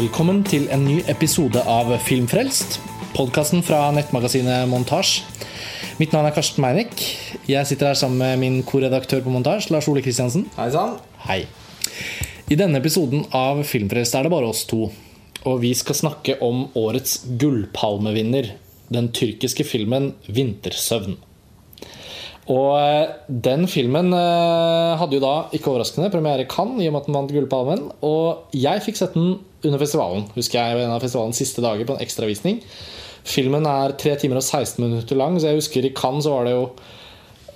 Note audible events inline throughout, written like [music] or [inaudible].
Velkommen til en ny episode av Filmfrelst, podkasten fra nettmagasinet Montasj. Mitt navn er Karsten Meinick. Jeg sitter her sammen med min korredaktør på Montasj, Lars Ole Kristiansen. Hei sann. Hei. I denne episoden av Filmfrelst er det bare oss to. Og vi skal snakke om årets gullpalmevinner, den tyrkiske filmen 'Vintersøvn'. Og eh, den filmen eh, hadde jo da, ikke overraskende, premiere i Cannes i og med at den vant Gullpalmen. Og jeg fikk sett den under festivalen. Husker jeg En av festivalens siste dager på en ekstravisning. Filmen er 3 timer og 16 minutter lang, så jeg husker i Cannes så var det jo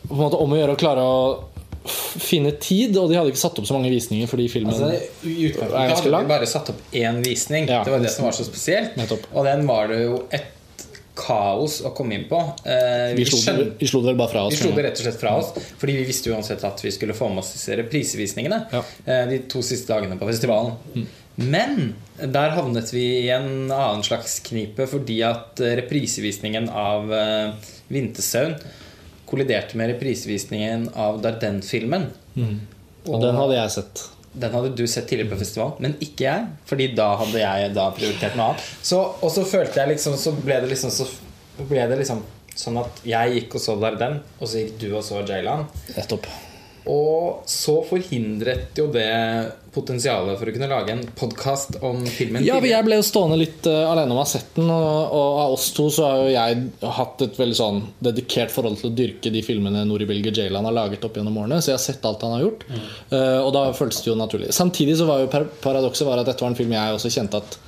på en måte om å gjøre å klare å finne tid, og de hadde ikke satt opp så mange visninger fordi filmen Altså, I utgangspunktet hadde vi bare satt opp én visning. Ja. det var det som var så spesielt. Nettopp. Og den var det jo et kaos å komme inn på. Eh, vi, vi, slo, skjøn- vi slo det bare fra oss. vi slo det rett og slett fra oss, fordi vi visste uansett at vi skulle få med oss disse reprisevisningene Ja. eh, de to siste dagene på festivalen. Men der havnet vi i en annen slags knipe fordi at eh, reprisevisningen av eh, 'Vintersøvn' kolliderte med reprisevisningen av Darden-filmen. Og den hadde jeg sett. Den hadde du sett tidligere på festivalen, men ikke jeg. Fordi da hadde jeg da prioritert noe annet. Så, og så følte jeg liksom Så ble det liksom Så ble det liksom sånn at jeg gikk og så der den, og så gikk du og så Jaylan. Nettopp. Og så forhindret jo det potensialet for å kunne lage en podkast om filmen. Ja, for jeg ble jo stående litt uh, alene om å ha sett den. Og, og av oss to så har jo jeg hatt et veldig sånn dedikert forhold til å dyrke de filmene Nori Bilge Jaylan har laget opp gjennom årene. Så jeg har sett alt han har gjort. Uh, og da føltes det jo naturlig. Samtidig så var jo paradokset var at dette var en film jeg også kjente at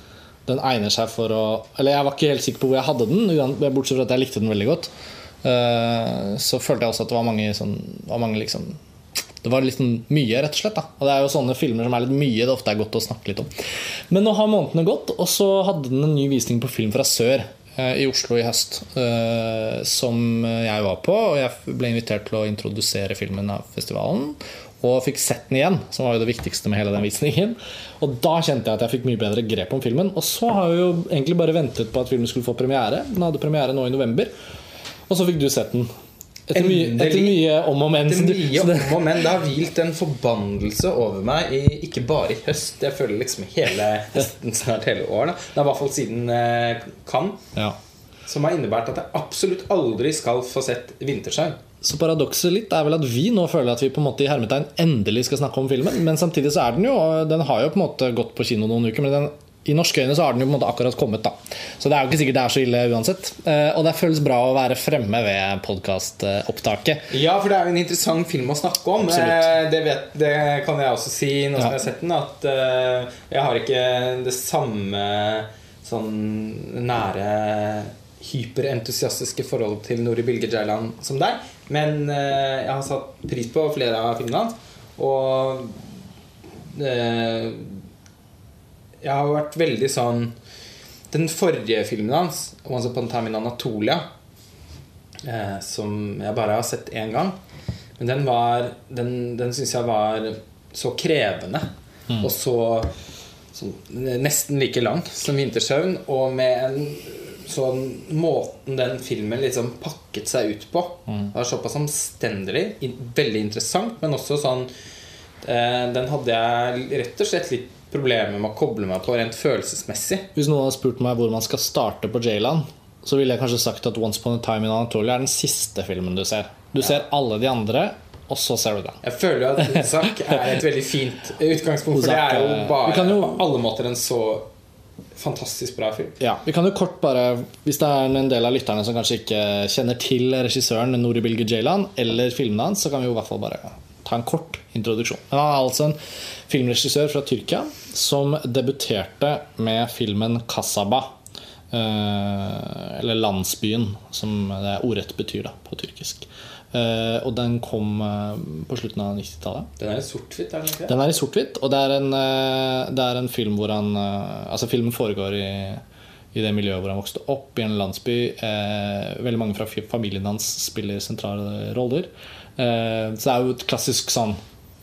den egner seg for å Eller jeg var ikke helt sikker på hvor jeg hadde den, bortsett fra at jeg likte den veldig godt. Uh, så følte jeg også at det var mange sånn var mange liksom det var litt sånn mye, rett og slett. da Og det er jo sånne filmer som er litt mye det ofte er godt å snakke litt om. Men nå har månedene gått, og så hadde den en ny visning på Film fra sør eh, i Oslo i høst. eh, som jeg var på, og jeg ble invitert til å introdusere filmen av festivalen. Og fikk sett den igjen, som var jo det viktigste med hele den visningen. Og da kjente jeg at jeg fikk mye bedre grep om filmen. Og så har jeg jo egentlig bare ventet på at filmen skulle få premiere. Den hadde premiere nå i november. Og så fikk du sett den. Etter mye, etter mye om og men. Er du- mye det- om og men. Det har hvilt en forbannelse over meg, i, ikke bare i høst. Jeg føler liksom hele høsten snart hele året. Det er i hvert fall siden eh, Cannes. Ja. Som har innebært at jeg absolutt aldri skal få sett Vintersøvn. Så paradokset litt er vel at vi nå føler at vi på en måte i hermetegn endelig skal snakke om filmen. Men samtidig så er den jo Den har jo på en måte gått på kino noen uker, men den, i norske øyne så har den jo på en måte akkurat kommet. da Så det er jo ikke sikkert det er så ille uansett. Eh, Og det føles bra å være fremme ved podkastopptaket. Ja, for det er jo en interessant film å snakke om. Eh, Det, vet, det kan jeg også si nå som Ja. jeg har sett den, at eh, jeg har ikke det samme sånn nære hyperentusiastiske forhold til Nori Bilge Ceylan som deg. Men jeg har satt pris på flere av filmene hans. Og jeg har vært veldig sånn Den forrige filmen hans, 'Once Upon a Time in Anatolia', eh, som jeg bare har sett én gang. Men den var Den, den syns jeg var så krevende. Og så så, nesten like lang som 'Vintersøvn'. Og med en sånn måten den filmen liksom pakket seg ut på. Det var såpass omstendelig. Veldig interessant, men også sånn eh, Den hadde jeg rett og slett litt problemer med å koble meg på rent følelsesmessig. Hvis noen hadde spurt meg hvor man skal starte på Jayland, så ville jeg kanskje sagt at 'Once Upon a Time in Anatolia' er den siste filmen du ser. Du ser alle de andre, og så ser du den. Jeg føler jo at Ozak er et veldig fint utgangspunkt, for det er jo eh, bare jo- på alle måter en så fantastisk bra film. Ja, vi kan jo kort bare Hvis det er en del av lytterne som kanskje ikke kjenner til regissøren Nori Bilge Ceylan eller filmene hans, så kan vi jo i hvert fall bare ta en kort introduksjon. Men han er altså en filmregissør fra Tyrkia som debuterte med filmen 'Kasaba'. eh, Eller 'Landsbyen', som det ordrett betyr da, på tyrkisk. Eh, Og den kom eh, på slutten av 90-tallet. Den er i sort-hvitt, er den ikke? Den er i sort-hvitt, og det er, en, det er en film hvor han Altså filmen foregår i, i det miljøet hvor han vokste opp, i en landsby. Eh, veldig mange fra familien hans spiller sentrale roller. Eh, så det er jo et klassisk sånn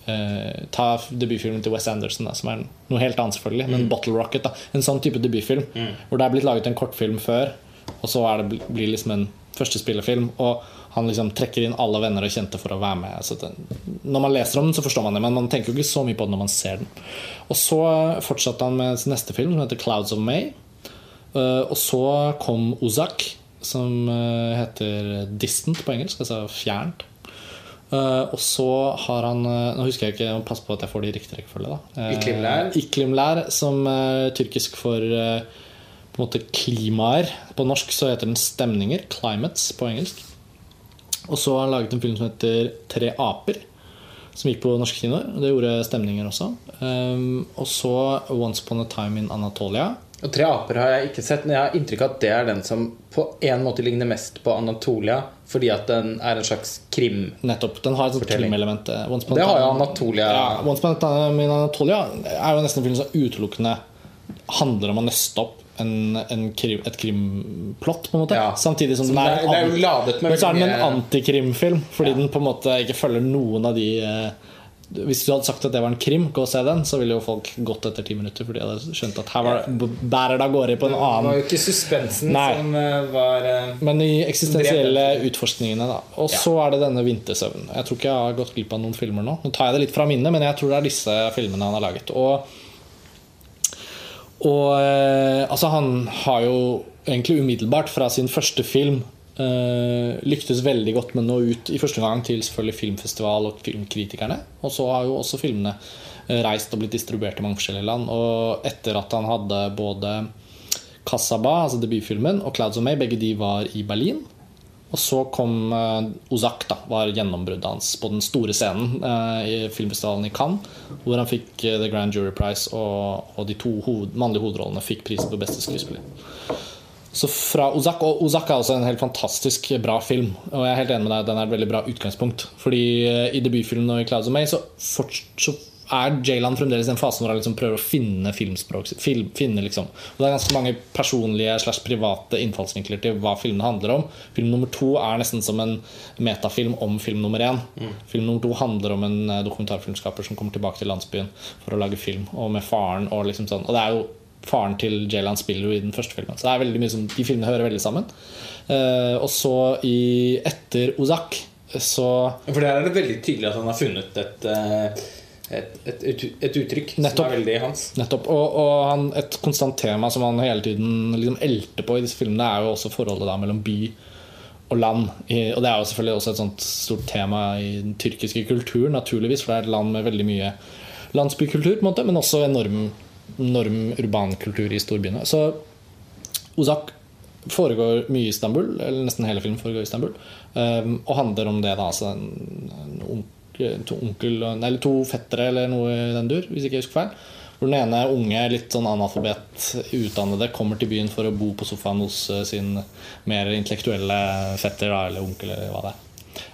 Uh, Ta debutfilmen til Wes Anderson, da, som er noe helt annet, selvfølgelig. Men 'Bottle Rocket'. da En sånn type debutfilm hvor det er blitt laget en kortfilm før, og så det, bl- blir liksom en første spillefilm. Og han liksom trekker inn alle venner og kjente for å være med. Så det, når man leser om den, så forstår man det, men man tenker jo ikke så mye på det når man ser den. Og så fortsatte han med sin neste film, som heter 'Clouds of May'. Uh, og så kom Ozak, som uh, heter 'Distant' på engelsk, altså fjernt. Eh, og så har han eh, Nå husker jeg ikke, pass på at jeg får det i riktig rekkefølge. da. Eh, Iklimlær. Iklimlær, som tyrkisk for på en måte klimaer. På norsk så heter den stemninger. Climates på engelsk. Og så har han laget en film som heter Tre aper. Som gikk på norske kinoer. Det gjorde stemninger også. Og så Once Upon a Time in Anatolia. Og Tre aper har jeg ikke sett, men jeg har inntrykk av at det er den som på en måte ligner mest på Anatolia, fordi at den er en slags krim. Nettopp. Den har et sånt krimelement. eh, Det har jo Anatolia. Ja, Once Upon a Time in Anatolia er jo nesten en film som utelukkende handler om å nøste opp en, en krim, et krimplott, på en måte. Ja. Samtidig som den den det er- det er ladet med Men så er den en antikrimfilm, fordi Ja. den på en måte ikke følger noen av de eh, Hvis du hadde sagt at det var en krim, gå og se den, så ville jo folk gått etter ti minutter. Fordi de hadde skjønt at her var, bærer det av gårde på en annen Det var jo ikke suspensen Nei. som eh, var eh, men de eksistensielle utforskningene, da. Og så er det denne vintersøvnen. Jeg tror ikke jeg har gått glipp av noen filmer nå. Nå tar jeg det litt fra minnet, men jeg tror det er disse filmene han har laget. Og, og eh, altså, han har jo egentlig umiddelbart fra sin første film eh, lyktes veldig godt med å nå ut i første gang til selvfølgelig filmfestival og filmkritikerne. Og så har jo også filmene eh, reist og blitt distribuert i mange forskjellige land. Og etter at han hadde både Kasaba, altså debutfilmen, og Clouds of May, begge de var i Berlin. Og så kom uh, Ozak, da, var gjennombruddet hans på den store scenen uh, i filmfestivalen i Cannes, hvor han fikk eh, The Grand Jury Prize, og, og de to hoved, mannlige hovedrollene fikk prisen for beste skuespiller. Så fra Ozak, Og Ozak er også en helt fantastisk bra film. Og jeg er helt enig med deg, den er et veldig bra utgangspunkt. Fordi eh, i debutfilmen og i Clouds of May så, fort, så er Jaylan fremdeles i den fasen hvor han liksom prøver å finne filmspråk. Film, finne liksom. Og det er ganske mange personlige slash private innfallsvinkler til hva filmene handler om. Film nummer to er nesten som en metafilm om film nummer én. Film nummer to handler om en eh, dokumentarfilmskaper som kommer tilbake til landsbyen for å lage film, og med faren og liksom sånn. Og det er jo faren til Jaylan spiller jo i den første filmen. Så det er veldig mye som, de filmene hører veldig sammen. Uh, og så i etter Ozak så For der er det veldig tydelig at han har funnet et, eh, et, et, et, uttrykk Nettopp. som er veldig hans. Nettopp. Og, og han, et konstant tema som han hele tiden liksom elter på i disse filmene, er jo også forholdet da mellom by og land. Og det er jo selvfølgelig også et sånt stort tema i den tyrkiske kulturen, naturligvis, for det er et land med veldig mye landsbykultur, på en måte, men også enorm, enorm urban kultur i storbyene. Så Ozak foregår mye i Istanbul, eller nesten hele filmen foregår i Istanbul, um, og handler om det da, altså en, en onkel, to, onkel, eller to fettere eller noe i den dur, hvis ikke jeg husker feil. Hvor den ene unge, litt sånn analfabet, utdannede, kommer til byen for å bo på sofaen hos eh, sin mer intellektuelle fetter da, eller onkel, eller hva det er.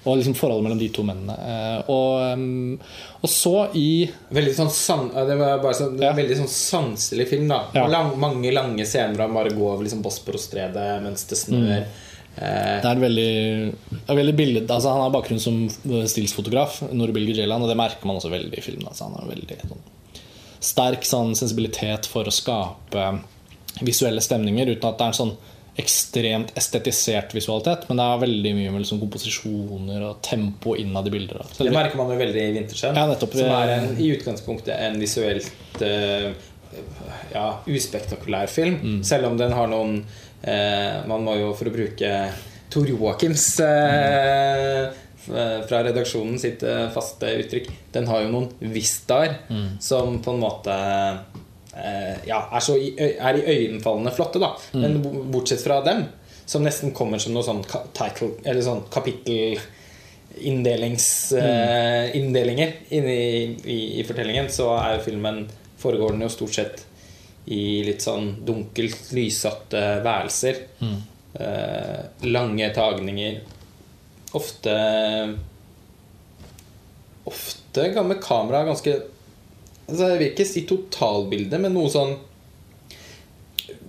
Og liksom forholdet mellom de to mennene. Eh, Og, um, og så i Veldig sånn san, det var bare sånn, Ja. veldig sånn sanselig film. da Ja. Lang, Mange lange scener av går over liksom Bosporos-stredet mens det snør. Mm. Eh, Det er veldig, veldig bilde, altså Han har bakgrunn som stillsfotograf, Nori Bilge Ceylan, og det merker man også veldig i filmen. Altså han har veldig sånn, sterk sånn, sensibilitet for å skape visuelle stemninger uten at det er en sånn ekstremt estetisert visualitet. Men det er veldig mye med liksom, komposisjoner og tempo innad i bilder. Så det merker man jo veldig i Vintersjøen. Ja, som er en, i utgangspunktet en visuelt uh, ja, uspektakulær film. Mm. Selv om den har noen uh, Man må jo, for å bruke Tor Joakims uh, fra redaksjonen sitt eh, faste uttrykk Den har jo noen vistaer Mm. som på en måte eh, ja, er, så er iøynefallende flotte, da. Mm. Men bortsett fra dem, som nesten kommer som noe sånn title Eller sånn kapittelinndelinger inni i, i fortellingen, så er jo filmen foregår den jo stort sett i litt sånn dunkelt lyssatte værelser. Eh, lange tagninger. Ofte Ofte med kamera ganske altså Jeg vil ikke si totalbildet, men noe sånn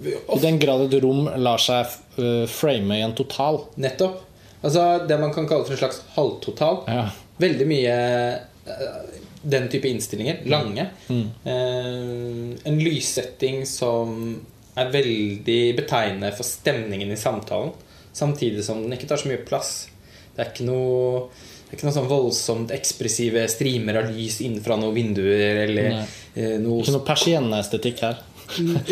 I den grad et rom lar seg uh, frame i en total. Nettopp. Altså det man kan kalle for en slags halvtotal. Ja. Veldig mye eh, den type innstillinger. Lange. Mm. Eh, en lyssetting som er veldig betegnende for stemningen i samtalen. samtidig som den ikke tar så mye plass. Det er ikke noe det er ikke noe sånn voldsomt ekspressive strimer av lys innenfra noen vinduer eller Nei. eh, noe Ikke noe persienneestetikk her.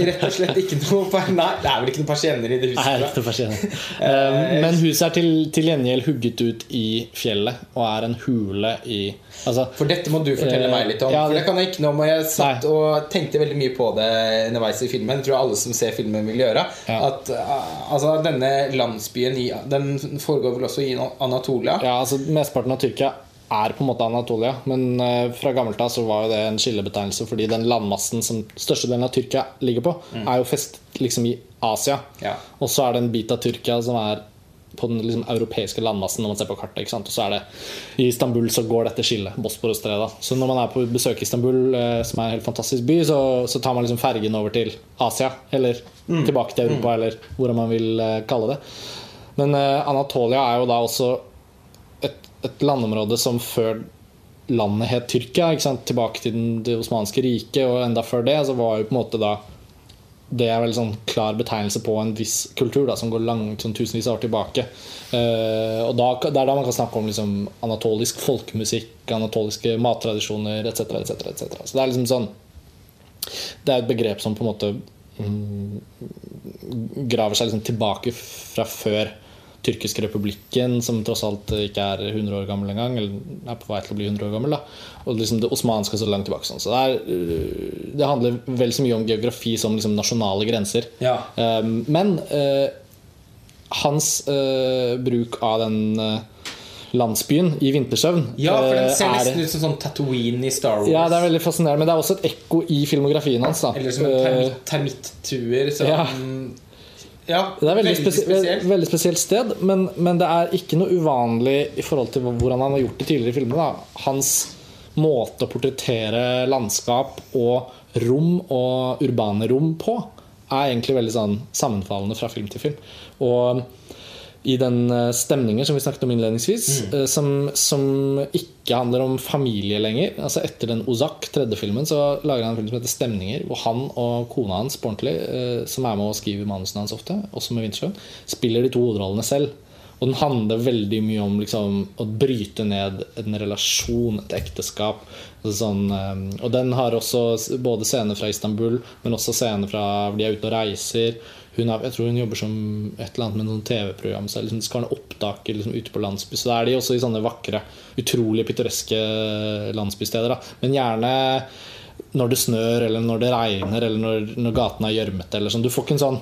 Rett og slett ikke noe per- Nei, det er vel ikke noen persienner i det huset. Nei, ikke noe persienner. Eh, Men huset er til, til gjengjeld hugget ut i fjellet og er en hule i Altså, For dette må du fortelle Eh, meg litt om. ja, For det- kan jeg ikke noe om. Og jeg satt Nei. og tenkte veldig mye på det underveis i filmen. Det tror alle som ser filmen, vil gjøre. Ja. At uh, altså, denne landsbyen i, Den foregår vel også i Anatolia? ja, altså Mesteparten av Tyrkia er på en måte Anatolia, men eh, fra gammelt av så var jo det en skillebetegnelse fordi den landmassen som størstedelen av Tyrkia ligger på, er jo fest liksom i Asia. Ja. Og så er det en bit av Tyrkia som er på den liksom, europeiske landmassen når man ser på kartet. ikke sant? Og så er det I Istanbul så går dette skillet, Bosporos-stredet. Så når man er på besøk i Istanbul, eh, som er en helt fantastisk by, så, så tar man liksom fergen over til Asia. Eller tilbake til Europa, eller hvordan man vil eh, kalle det. Men Anatolia er jo da også et, et landområde som før landet het Tyrkia, tilbake til det osmanske riket, og enda før det, så var jo på en måte da det er vel sånn klar betegnelse på en viss kultur da, som går langt, sånn tusenvis av år tilbake. Eh, og da, Det er da man kan snakke om liksom, anatolisk folkemusikk, anatoliske mattradisjoner etc. etc., etc. Så det er liksom sånn Det er et begrep som på en måte mm, graver seg liksom tilbake fra før tyrkiske republikken, som tross alt ikke er 100 år gammel engang, eller er på vei til å bli 100 år gammel. da Og liksom det osmanske så langt tilbake. Sånn. Så det, er, øh, det handler vel så mye om geografi som liksom nasjonale grenser. Ja. Eh, Men uh, hans uh, bruk av den uh, landsbyen i vintersøvn Ja, for den ser er- nesten ut som sånn Tatooine i Star Wars. ja, det er veldig fascinerende, men det er også et ekko i filmografien hans. da Eller som en termitt, termittuer. Som, Ja. Ja. Det er veldig, veldig spesi spesielt. veldig spesielt sted, men, men det er ikke noe uvanlig i forhold til hvordan han har gjort det tidligere i filmene. Hans måte å portrettere landskap og rom og urbane rom på er egentlig veldig sånn sammenfallende fra film til film. Og i den eh, stemningen som vi snakket om innledningsvis, mm. som, som ikke handler om familie lenger. Altså Etter den Ozak, tredje filmen, så lager han en film som heter 'Stemninger', hvor han og kona hans, på ordentlig, eh, som er med å skrive manusene hans ofte, også med Wintersjøen, spiller de to hovedrollene selv. Og den handler veldig mye om liksom, å bryte ned en relasjon, et ekteskap. Altså sånn, eh, og den har også både scener fra Istanbul, men også scener fra de er ute og reiser. Hun har, jeg tror hun jobber som et eller annet med noen TV-program. Så liksom, skal ha noen opptaker liksom, ute på landsby. Så da er de også i sånne vakre, utrolig pittoreske landsbysteder. Da. Men gjerne når det snør, eller når det regner, eller når, når gatene er gjørmete. Sånn. Du får ikke en sånn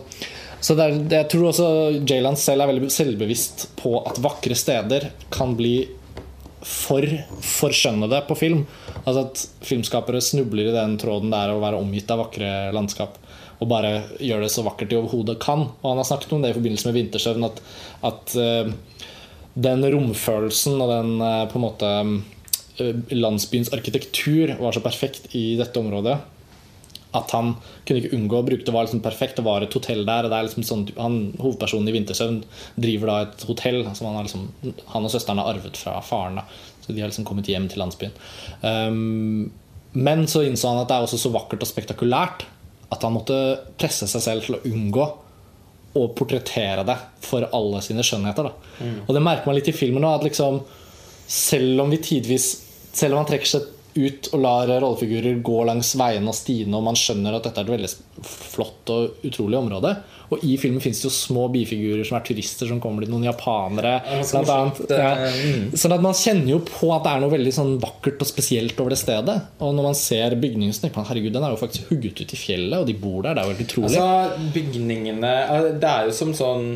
så er, Jeg tror også Jaylan selv er veldig selvbevisst på at vakre steder kan bli for forskjønnede på film. Altså at filmskapere snubler i den tråden det er å være omgitt av vakre landskap. Og bare gjør det så vakkert de overhodet kan. Og han har snakket om det i forbindelse med vintersøvn. At, at eh, den romfølelsen og den eh, på en måte eh, landsbyens arkitektur var så perfekt i dette området at han kunne ikke unngå å bruke det var liksom perfekt. Det var et hotell der. Og det er liksom sånn, han, hovedpersonen i Vintersøvn driver da et hotell som han, liksom, han og søsteren har arvet fra faren. Da. Så de har liksom kommet hjem til landsbyen. Um, men så innså han at det er også så vakkert og spektakulært at han måtte presse seg selv til å unngå å portrettere det for alle sine skjønnheter. Da. Og det merker man litt i filmen nå. At liksom, selv om vi tidvis Selv om han trekker seg ut og lar rollefigurer gå langs veiene og stiene, og man skjønner at dette er et veldig flott og utrolig område. Og i filmen fins det jo små bifigurer som er turister, som kommer til noen japanere. Ja, så annet. Ja. Mm. Sånn at man kjenner jo på at det er noe veldig sånn vakkert og spesielt over det stedet. Og når man ser bygningen, så tenker man herregud, den er jo faktisk hugget ut i fjellet, og de bor der. Det er jo helt utrolig. Altså, bygningene Det er jo som sånn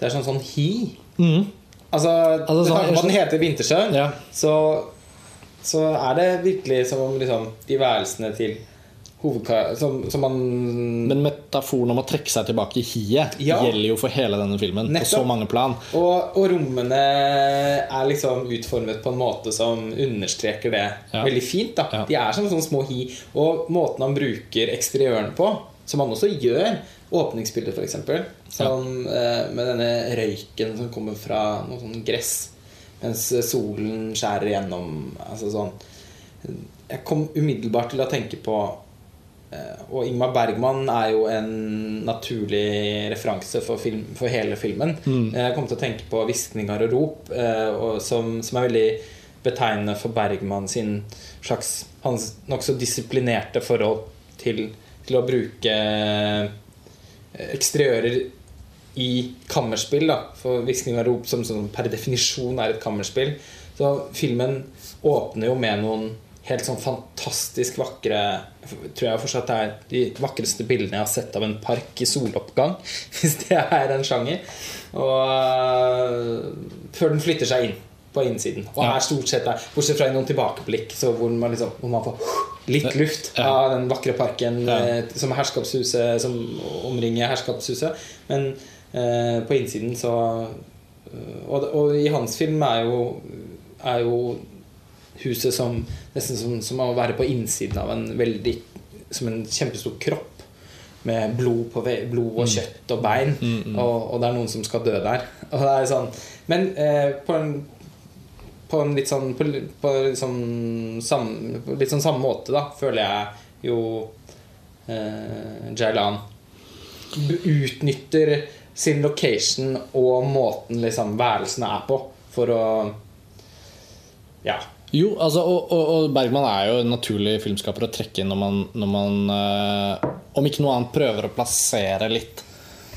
Det er sånn sånn hi. Mm. Altså, Altså, sånn- på den heter Vintersjøen, Ja. så, så er det virkelig som om liksom, de værelsene til. Som, som man Men metaforen om å trekke seg tilbake i hiet Ja. gjelder jo for hele denne filmen. På så mange plan. og, og rommene er liksom utformet på en måte som understreker det Ja. veldig fint. Ja. De er som sånne små hi. Og måten han bruker eksteriøren på, som han også gjør Åpningsbildet, f.eks. Sånn, eh, med denne røyken som kommer fra noe sånn gress mens solen skjærer gjennom. Altså sånn Jeg kom umiddelbart til å tenke på eh, Og Ingmar Bergman er jo en naturlig referanse for, film, for hele filmen. Jeg kom til å tenke på 'Hviskninger og rop', eh, og som, som er veldig betegnende for Bergman sin slags Hans nokså disiplinerte forhold til, til å bruke eh, eksteriører i kammerspill. Da. For 'Hviskning av rop' som, som per definisjon er et kammerspill. Så filmen åpner jo med noen helt sånn fantastisk vakre Tror jeg fortsatt det er de vakreste bildene jeg har sett av en park i soloppgang. [laughs] Hvis det er en sjanger. Og øh, før den flytter seg inn på innsiden. Og er stort sett der, bortsett fra i noen tilbakeblikk så hvor, man liksom, hvor man får litt luft av den vakre parken Ja. eh, som herskapshuset som omringer herskapshuset. Men på innsiden så øh, og, og i hans film er jo, er jo huset som nesten som, som å være på innsiden av en veldig Som en kjempestor kropp. Med blod, på, blod og kjøtt og bein. Og, og det er noen som skal dø der. [laughs] Og det er sånn Men eh, på en på en litt sånn På, på litt sånn på litt sånn samme måte, da, føler jeg jo eh, Jailan utnytter sin location og måten liksom værelsene er på, for å Ja. Jo, altså, og, og, og Bergman er jo en naturlig filmskaper å trekke inn når man, når man øh, om ikke noe annet prøver å plassere litt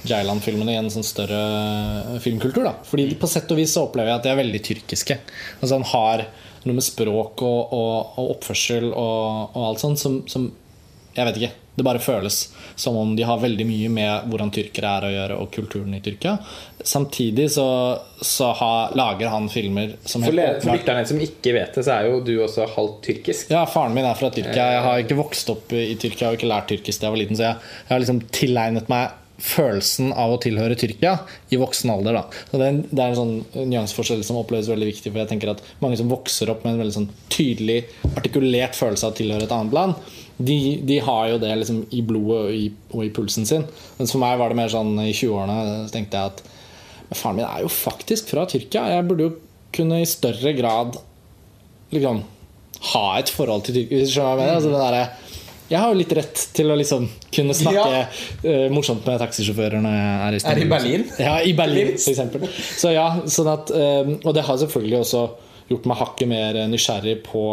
Jailand-filmene i en sånn større filmkultur. da Fordi på sett og vis så opplever jeg at de er veldig tyrkiske. Altså Han har noe med språk og, og, oppførsel og alt sånt som, som Jeg vet ikke. Det bare føles som om de har veldig mye med hvordan tyrkere er å gjøre, og kulturen i Tyrkia. Samtidig så, så ha, lager han filmer som For, for lytterne som ikke vet det, så er jo du også halvt tyrkisk. ja, faren min er fra Tyrkia. Jeg har ikke vokst opp i Tyrkia og ikke lært tyrkisk da jeg var liten, så jeg, jeg har liksom tilegnet meg følelsen av å tilhøre Tyrkia i voksen alder. Da. Så det, er en, det er en sånn nyanseforskjell som oppleves veldig viktig. For jeg tenker at Mange som vokser opp med en veldig sånn tydelig, artikulert følelse av å tilhøre et annet land, de, de har jo det liksom i blodet og i, og i pulsen sin. Mens for meg var det mer sånn i 20-årene så tenkte jeg at men faren min er jo faktisk fra Tyrkia. Jeg burde jo kunne i større grad liksom ha et forhold til Tyrkia. Hvis du skjønner hva jeg mener? Altså, det derre- jeg har jo litt rett til å liksom kunne snakke Ja. uh, morsomt med taxisjåfører når jeg er i Er i Berlin? Ja, i Berlin, eksempel. Så ja, sånn at, eh, og det har selvfølgelig også gjort meg hakket mer nysgjerrig på,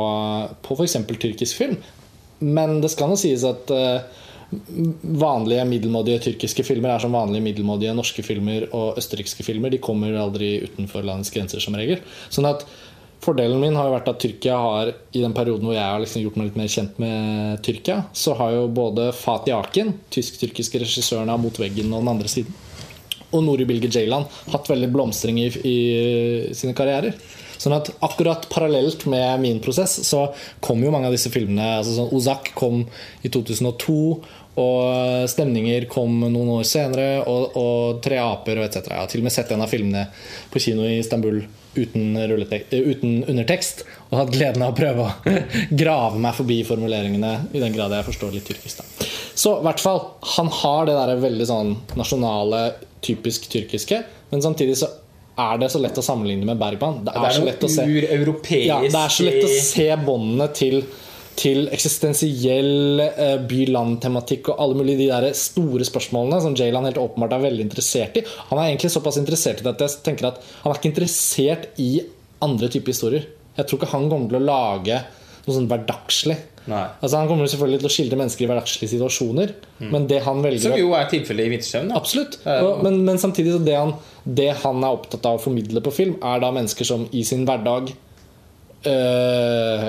på f.eks. tyrkisk film. Men det skal nå sies at eh, vanlige middelmådige tyrkiske filmer er som vanlige middelmådige norske filmer og østerrikske filmer. De kommer aldri utenfor landets grenser som regel. Sånn at Fordelen min har jo vært at Tyrkia har i den perioden hvor jeg har liksom gjort meg litt mer kjent med Tyrkia, så har jo både Fatih Akin, tysk-tyrkiske regissøren av 'Mot veggen' og den andre siden, og Nori Bilge Ceylan hatt veldig blomstring i, i sine karrierer. Sånn at akkurat parallelt med min prosess så kom jo mange av disse filmene altså sånn Ozak kom i 2002, og Stemninger kom noen år senere, og, og Tre aper og etc. Jeg har til og med sett en av filmene på kino i Istanbul uten, eh, uten undertekst, og hatt gleden av å prøve å [laughs] grave meg forbi formuleringene i den grad jeg forstår litt tyrkisk. Da. Så i hvert fall, han har det der veldig sånn nasjonale, typisk tyrkiske, men samtidig så er det så lett å sammenligne med Bergman. Det er, Det så er lett å se ja, det er så lett å se båndene til, til eksistensiell eh, by-land-tematikk og alle mulige de der store spørsmålene som Jaylan helt åpenbart er veldig interessert i. Han er egentlig såpass interessert i dette at jeg tenker at han er ikke interessert i andre typer historier. Jeg tror ikke han kommer til å lage noe sånn hverdagslig. Altså Han kommer selvfølgelig til å skildre mennesker i hverdagslige situasjoner, men det han velger Som jo er tilfellet i Midtsjøen. Absolutt. Og, men, men samtidig så det han, det han er opptatt av å formidle på film, er da mennesker som i sin hverdag øh,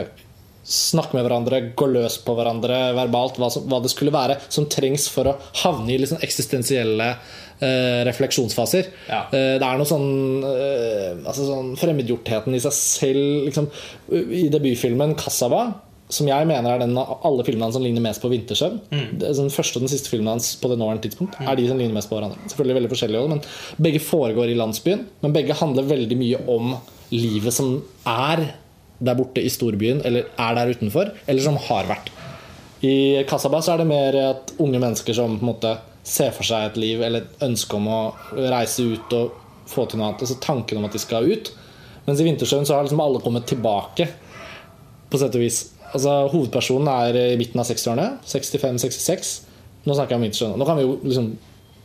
snakker med hverandre, går løs på hverandre verbalt, hva, som, hva det skulle være som trengs for å havne i sånn eksistensielle øh, refleksjonsfaser. Ja. Eh, det er noe sånn, øh, altså sånn Fremmedgjortheten i seg selv liksom, I debutfilmen 'Kassaba', som jeg mener er den av alle filmene som ligner mest på 'Vintersøvn'. Er Den første og den siste filmen hans på det nåværende tidspunkt er de som ligner mest på hverandre. Selvfølgelig veldig forskjellige også, men Begge foregår i landsbyen, men begge handler veldig mye om livet som er der borte i storbyen, eller er der utenfor, eller som har vært. I Kasaba så er det mer at unge mennesker som på en måte ser for seg et liv eller et ønske om å reise ut og få til noe annet. Altså tanken om at de skal ut. Mens i Vintersjøen så har liksom alle kommet tilbake, på sett og vis. Altså, hovedpersonen er i midten av 60-årene. 65-66. Nå snakker jeg om vintersøvn. Nå kan vi jo liksom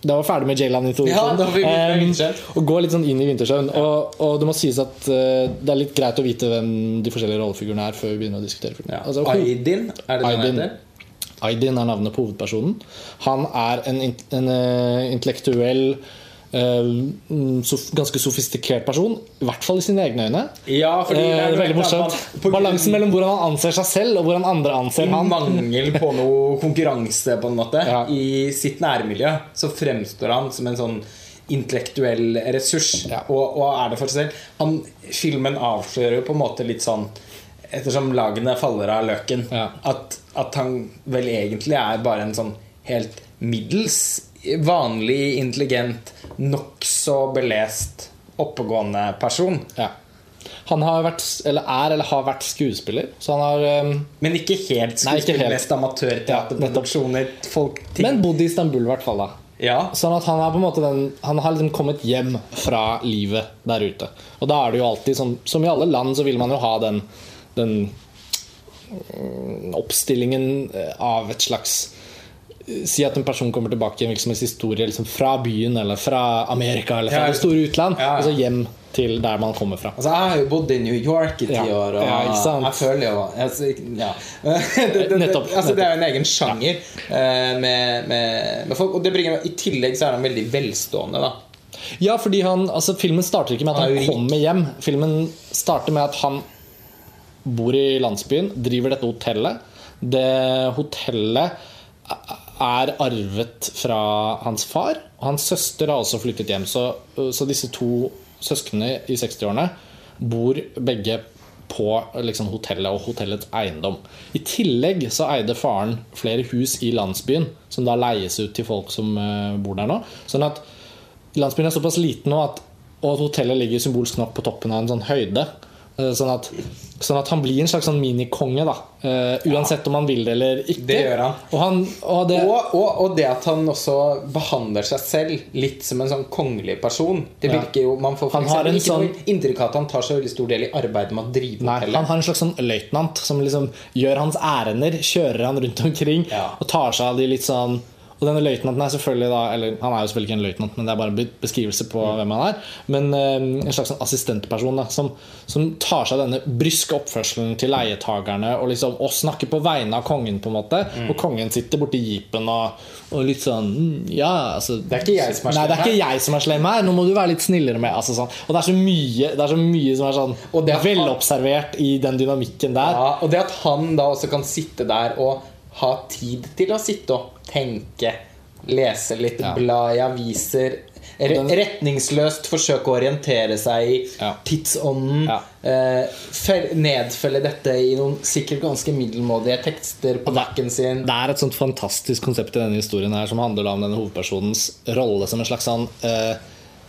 Da var vi ferdig med. Ja, um, vi ferdig med Em, vintersjøen. og gå litt sånn inn i vintersjøen. Og, og det må sies at uh, det er litt greit å vite hvem de forskjellige rollefigurene er, før vi begynner å diskutere filmen. Ja. Altså, Aydin, er det Aydin. Aydin er navnet på hovedpersonen. Han er en, en uh, intellektuell, ganske sofistikert person. I hvert fall i sine egne øyne. Ja, fordi Eh, det er veldig jo morsomt. Balansen mellom hvordan han anser seg selv, og hvordan andre anser han. mangel på [laughs] noe konkurranse, på en måte, Ja. i sitt nærmiljø, så fremstår han som en sånn intellektuell ressurs. Ja. Og, og er det for seg selv. Han, filmen avslører jo på en måte litt sånn Ettersom lagene faller av løken, Ja. at, at han vel egentlig er bare en sånn helt middels vanlig, intelligent, nokså belest, oppegående person. Ja. Han har vært, eller er eller har vært skuespiller, så han har um, Men ikke helt mest amatørteaterproduksjoner. Men bodd i Istanbul, i hvert fall. ja, Sånn at han har på en måte den, Han har liksom kommet hjem fra livet der ute. Og da er det jo alltid sånn Som i alle land så vil man jo ha den, den mm, oppstillingen eh, av et slags Si at en person kommer tilbake i en virksomhetshistorie historie liksom fra byen eller fra Amerika eller fra Ja. det store utland, Ja, ja. og så hjem til der man kommer fra. Altså, jeg har jo bodd i New York i ti år, og jeg føler jo altså, Ja. [laughs] det, det, Nettopp, altså, det er jo en egen sjanger eh, med, med, med folk. Og det bringer, i tillegg så er han veldig velstående, da. Ja, fordi han, altså Filmen starter ikke med at Han han kommer hjem. Filmen starter med at han bor i landsbyen, driver dette hotellet. Det hotellet er arvet fra hans far. Og hans søster har også flyttet hjem. Så, så disse to søsknene i 60-årene bor begge på liksom, hotellet og hotellets eiendom. I tillegg så eide faren flere hus i landsbyen, som da leies ut til folk som uh, bor der nå. Sånn at Landsbyen er såpass liten nå at, og at hotellet ligger symbolsk nok på toppen av en sånn høyde. Eh, Sånn at, sånn at han blir en slags sånn minikonge, da. eh, uansett om han vil det eller ikke. Det gjør han. Og, han, og det, Og, og, det at han også behandler seg selv litt som en sånn kongelig person. Det virker jo Man får for Han har eksempel en ikke sånn- noe inntrykk av at han tar så veldig stor del i arbeidet med å drive Nei, han har en slags sånn løytnant som liksom gjør hans ærender, kjører han rundt omkring Ja. og tar seg av de litt sånn Og denne løytnanten er selvfølgelig da Eller han er jo selvfølgelig ikke en løytnant, men det er bare en beskrivelse på Mm. hvem han er. Men eh, en slags sånn assistentperson da som, som tar seg denne bryske oppførselen til leietagerne og liksom Og snakker på vegne av kongen, på en måte. Mm. Og kongen sitter borti jeepen og, og litt sånn mm, Ja, altså Det er ikke jeg som er slem, Nei, det er ikke jeg som er slem her. Nå må du være litt snillere med altså, sånn. Og det er så mye, det er så mye som er sånn Og det velobservert i den dynamikken der. Ja, og det at han da også kan sitte der og ha tid til å sitte og tenke, lese litt, Ja. bla i aviser Retningsløst forsøke å orientere seg i Ja. tidsånden. Ja. Eh, nedfelle dette i noen sikkert ganske middelmådige tekster på bakken sin. Det er et sånt fantastisk konsept i denne historien her som handler om denne hovedpersonens rolle som en slags sånn eh,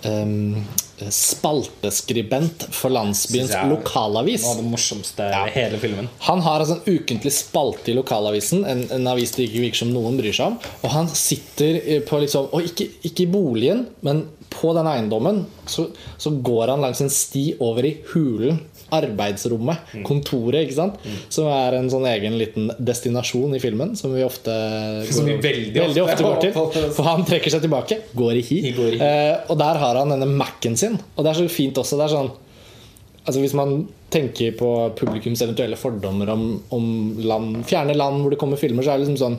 em, spalteskribent for landsbyens jeg lokalavis. Noe av det morsomste Ja. i hele filmen. Han har altså en ukentlig spalte i lokalavisen, en, en avis det ikke virker som noen bryr seg om. Og han sitter eh, på liksom Og ikke, ikke i boligen, men på den eiendommen så, så går han langs en sti over i hulen. Arbeidsrommet, kontoret, ikke sant? Som er en sånn egen liten destinasjon i filmen. Som vi ofte Som vi veldig ofte ofte går til. For han trekker seg tilbake, går i hi. Går i hi. Eh, og der har han denne Mac-en sin. Og det er så fint også. Det er sånn Altså Hvis man tenker på publikums eventuelle fordommer om, om land, fjerne land hvor det kommer filmer, så er det liksom sånn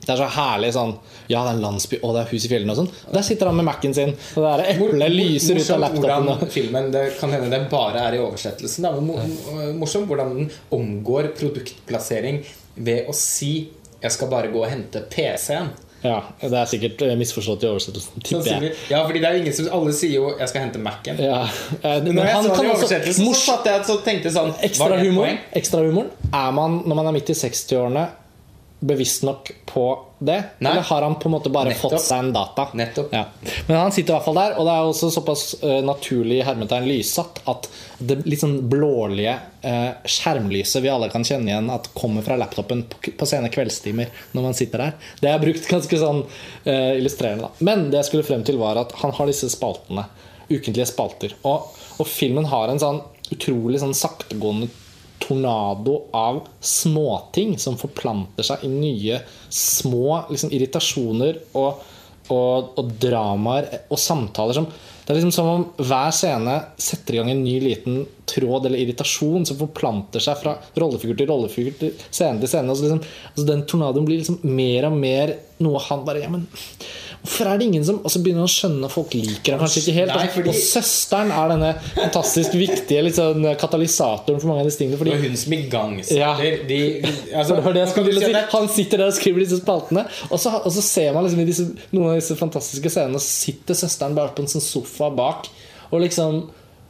det er så herlig sånn Ja, det er en landsby, og det er hus i fjellene og sånn. Der sitter han med Mac-en sin, og det er eplet lyser ut av laptopen. hvordan filmen Det kan hende det bare er i oversettelsen. Det mo- morsomt hvordan den omgår produktplassering ved å si 'Jeg skal bare gå og hente PC-en'. Ja, Det er sikkert eh, misforstått i oversettelsen, tipper. Ja, fordi det er ingen som Alle sier jo 'jeg skal hente Mac-en'. Ja. eh, Men når jeg så det i oversettelsen, så satt jeg så tenkte jeg sånn Ekstra var humor, ekstra humor Er man, når man er midt i 60-årene, bevisst nok på det? Nei. Eller har han på en måte bare Nettopp. fått seg en data? Nettopp. Ja. Men han sitter i hvert fall der, og det er også såpass uh, naturlig hermetegn lyssatt at det litt sånn blålige uh, skjermlyset vi alle kan kjenne igjen at kommer fra laptopen på, på sene kveldstimer når man sitter der, det er brukt ganske sånn uh, illustrerende. Da. Men det jeg skulle frem til, var at han har disse spaltene. Ukentlige spalter. Og, og filmen har en sånn utrolig sånn saktegående tornado av småting som forplanter seg i nye små liksom, irritasjoner og, og, og dramaer og samtaler som det er liksom som om hver scene setter i gang en ny liten tråd eller irritasjon som forplanter seg fra rollefigur til rollefigur til scene til scene. Og så liksom, altså den tornadoen blir liksom mer og mer noe han bare ja, men Hvorfor er det ingen som Og så begynner å skjønne at folk liker ham kanskje ikke helt. Nei, altså, fordi- Og søsteren er denne fantastisk viktige liksom, katalysatoren for mange av disse tingene. Fordi Og hun som igangsetter Ja. de, altså, [laughs] si Han sitter der og skriver disse spaltene, og så, og så ser man liksom i disse, noen av disse fantastiske scenene, så sitter søsteren bare på en sånn sofa bak, og liksom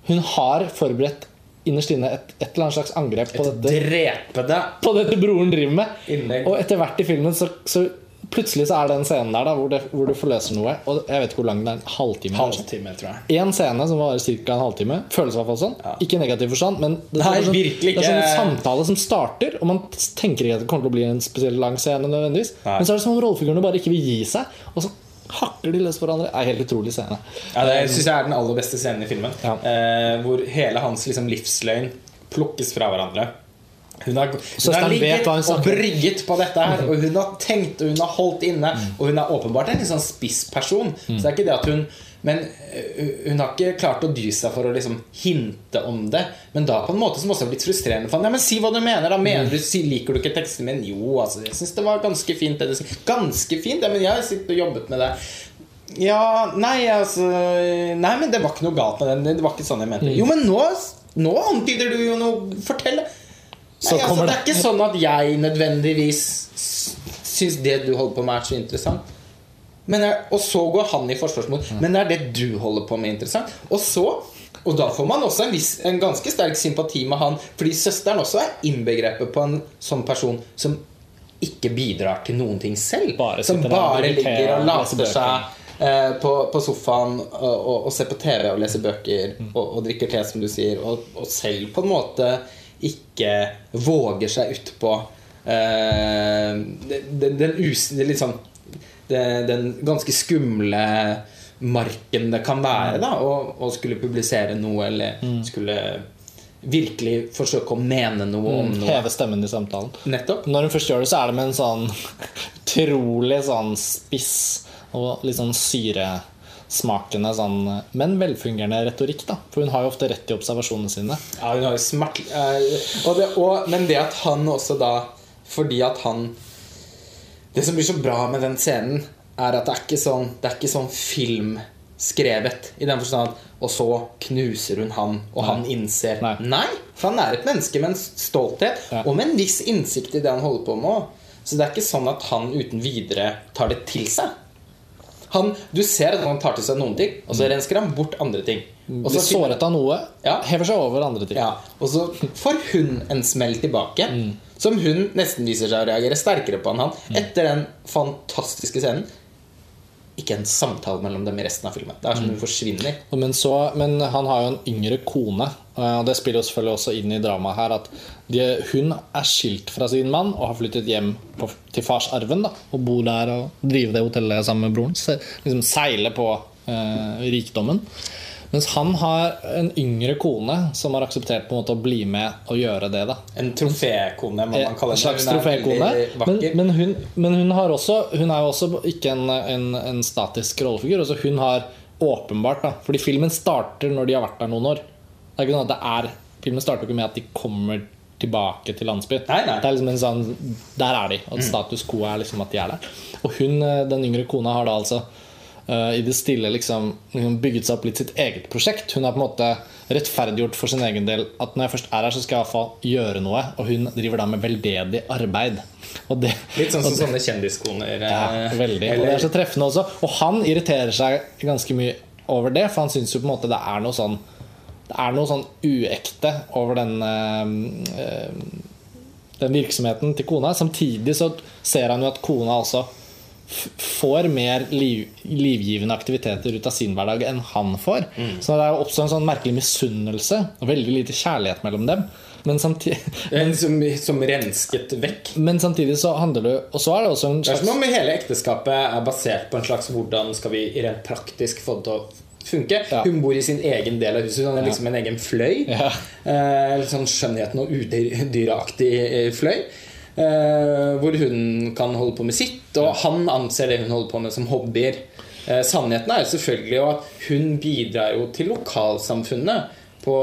Hun har forberedt innerst inne et, et eller annet slags angrep på dette, Drepende på dette broren driver med. Innlegg. Og etter hvert i filmen så, så plutselig så er det en scene der da, hvor, det, hvor du forløser noe. Og jeg vet ikke hvor lang det er. En halvtime. halvtime, tror jeg. En scene som varer ca. en halvtime. Føles i hvert fall sånn. Ja. Ikke i negativ forstand, men det, Nei, sånn, det er sånn en samtale som starter, og man tenker ikke at det kommer til å bli en spesielt lang scene. nødvendigvis Nei. Men så er det som om rollefigurene bare ikke vil gi seg, og så hakker de løs på hverandre. Det er helt utrolig scene. Ja, det syns jeg er den aller beste scenen i filmen. Ja. Eh, hvor hele hans liksom, livsløgn plukkes fra hverandre. Hun har, hun har ligget og brygget på dette her, og hun har tenkt og hun har holdt inne. Og hun er åpenbart en litt sånn spiss person. Så det er ikke det at hun Men hun har ikke klart å dy seg for å liksom hinte om det. Men da på en måte som også har blitt frustrerende for han. Ja, men Si hva du mener. da Mener du, si, Liker du ikke teksten min? Jo, altså, jeg syns det var ganske fint. Det. Ganske fint? Ja, men jeg har sittet og jobbet med det. Ja, nei, altså Nei, men det var ikke noe galt med den. Det var ikke sånn jeg mente. Jo, men nå, nå antyder du jo noe Fortell. Nei, altså, det det- er ikke sånn at jeg nødvendigvis syns det du holder på med, er så interessant. Men er, og så går han i forsvarsmot. Men det er det du holder på med, interessant? Og så Og da får man også en, viss, en ganske sterk sympati med han, fordi søsteren også er innbegrepet på en sånn person som ikke bidrar til noen ting selv. Bare som bare ligger og later seg eh, på, på sofaen og, og, og ser på TV og leser bøker Mm. og, og drikker te, som du sier, og, og selv på en måte ikke våger seg utpå eh, den, den, den, us, liksom, det, den ganske skumle marken det kan være da å, å skulle publisere noe eller Mm. skulle virkelig forsøke å mene noe om noe. Heve stemmen i samtalen. Nettopp. Når hun først gjør det, så er det med en sånn [laughs] utrolig sånn spiss og litt sånn syresmakende sånn, men velfungerende retorikk. da For hun har jo ofte rett i observasjonene sine. Ja, hun har jo smert eh, og det, og, Men det at han også da Fordi at han Det som blir så bra med den scenen, er at det er ikke sånn Det er ikke sånn filmskrevet i den forstand Og så knuser hun han, og han innser Nei. Nei, for han er et menneske med en stolthet Ja. og med en viss innsikt i det han holder på med. Så det er ikke sånn at han uten videre tar det til seg. Han, du ser at han tar til seg noen ting, og så rensker han bort andre ting. Og Blir så såret av noe, Ja. hever seg over andre ting. ja, og så får hun en smell tilbake. Som hun nesten viser seg å reagere sterkere på enn han. Etter den fantastiske scenen. Ikke en samtale mellom dem i resten av filmen. Det er som hun forsvinner. Men, så, men han har jo en yngre kone, eh, og det spiller jo selvfølgelig også inn i dramaet her. At de, hun er skilt fra sin mann og har flyttet hjem på, til farsarven. Da, og bor der og driver det hotellet sammen med broren. Se, liksom Seile på eh, rikdommen. Mens han har en yngre kone som har akseptert på en måte å bli med og gjøre det. da En trofékone, må man kalle en det. slags Hun er trofékone. Men, vakker. men, hun, men hun, har også, hun er jo også ikke en, en, en statisk rollefigur. Altså hun har åpenbart da Fordi filmen starter når de har vært der noen år. Det er ikke noe at det er Filmen starter ikke med at de kommer tilbake til landsbyen. Nei, nei. Det er liksom en sånn Der er de. Og status quo er liksom at de er der. Og hun, eh, den yngre kona, har da altså eh, i det stille liksom, liksom bygget seg opp litt sitt eget prosjekt. Hun har på en måte rettferdiggjort for sin egen del at når jeg først er her, så skal jeg iallfall gjøre noe. Og hun driver da med veldedig arbeid. Det, Litt sånn som sånne kjendiskoner. ja, veldig. veldig. Og det er så treffende også. Og han irriterer seg ganske mye over det, for han syns jo på en måte det er noe sånn Det er noe sånn uekte over den øh, eh, Den virksomheten til kona. Samtidig så ser han jo at kona også får mer liv, livgivende aktiviteter ut av sin hverdag enn han får. Så det er oppstår en sånn merkelig misunnelse og veldig lite kjærlighet mellom dem. Men samtidig, [laughs] men, som, som rensket vekk. men samtidig så handler det Og så er det også en Det er som om hele ekteskapet er basert på en slags hvordan skal vi rent praktisk få det til å funke. Ja. Hun bor i sin egen del av huset. Hun er liksom en egen fløy. Ja. Eh, sånn skjønnheten og udyraktig eh, fløy. Eh, hvor hun kan holde på med sitt, og han anser det hun holder på med, som hobbyer. Eh, sannheten er jo selvfølgelig at hun bidrar jo til lokalsamfunnet på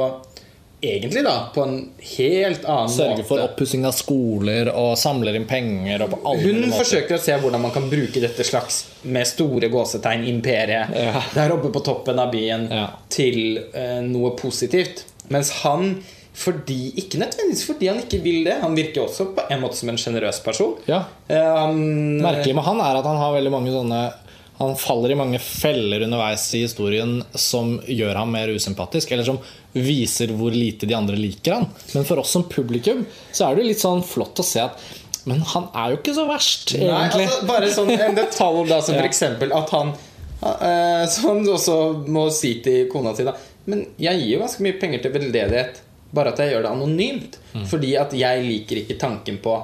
Egentlig, da, på en helt annen Sørger for måte. oppussing av skoler og samler inn penger. Og på Hun måter. forsøker å se hvordan man kan bruke dette slags med store gåsetegn imperiet Ja. der oppe på toppen av byen Ja. til eh, noe positivt. Mens han fordi, Ikke nødvendigvis fordi han ikke vil det. Han virker også på en måte som en sjenerøs person. Ja. Eh, han, Merkelig med han er at han har veldig mange sånne Han faller i mange feller underveis i historien som gjør ham mer usympatisk, eller som viser hvor lite de andre liker han. Men for oss som publikum så er det litt sånn flott å se at Men han er jo ikke så verst, Nei, egentlig. altså, bare sånn en detalj da, som [laughs] Ja. eksempel at han eh, Som han også må si til kona si, da. Men jeg gir jo ganske mye penger til veldedighet. Bare at jeg gjør det anonymt. Mm. Fordi at jeg liker ikke tanken på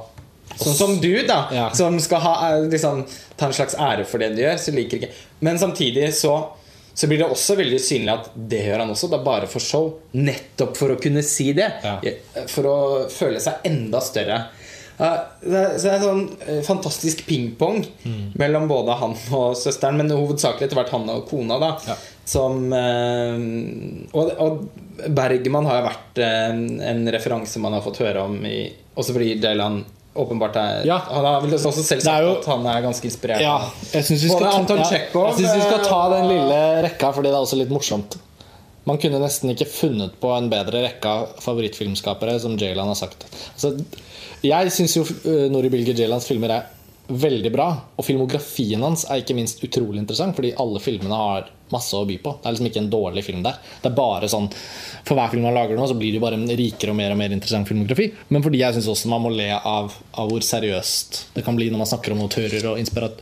Sånn som du, da, Ja. som skal ha, eh, liksom, ta en slags ære for det du gjør. Så liker ikke Men samtidig så så blir det også veldig synlig at det gjør han også. Det er bare for show. Nettopp for å kunne si det. Ja. For å føle seg enda større. Det er, så det er sånn eh, fantastisk pingpong Mm. mellom både han og søsteren, men hovedsakelig etter hvert han og kona. da Ja. Som eh, og, og Bergman har jo vært eh, en referanse man har fått høre om i, Også fordi Dylan åpenbart er Ja. Han har vel også selv sagt jo- at han er ganske inspirert. Ja, jeg syns vi, skal ta- ja, jeg synes vi skal ta den eh, lille rekka, fordi det er også litt morsomt. Man kunne nesten ikke funnet på en bedre rekke av favorittfilmskapere, som Jaylan har sagt. Altså, jeg syns jo Nori Bilge Jaylans filmer er veldig bra. Og filmografien hans er ikke minst utrolig interessant, fordi alle filmene har masse å by på. Det er liksom ikke en dårlig film der. Det er bare sånn For hver film man lager nå, så blir det jo bare en rikere og mer og mer interessant filmografi. Men fordi jeg syns også man må le av, av hvor seriøst det kan bli når man snakker om autører og inspirat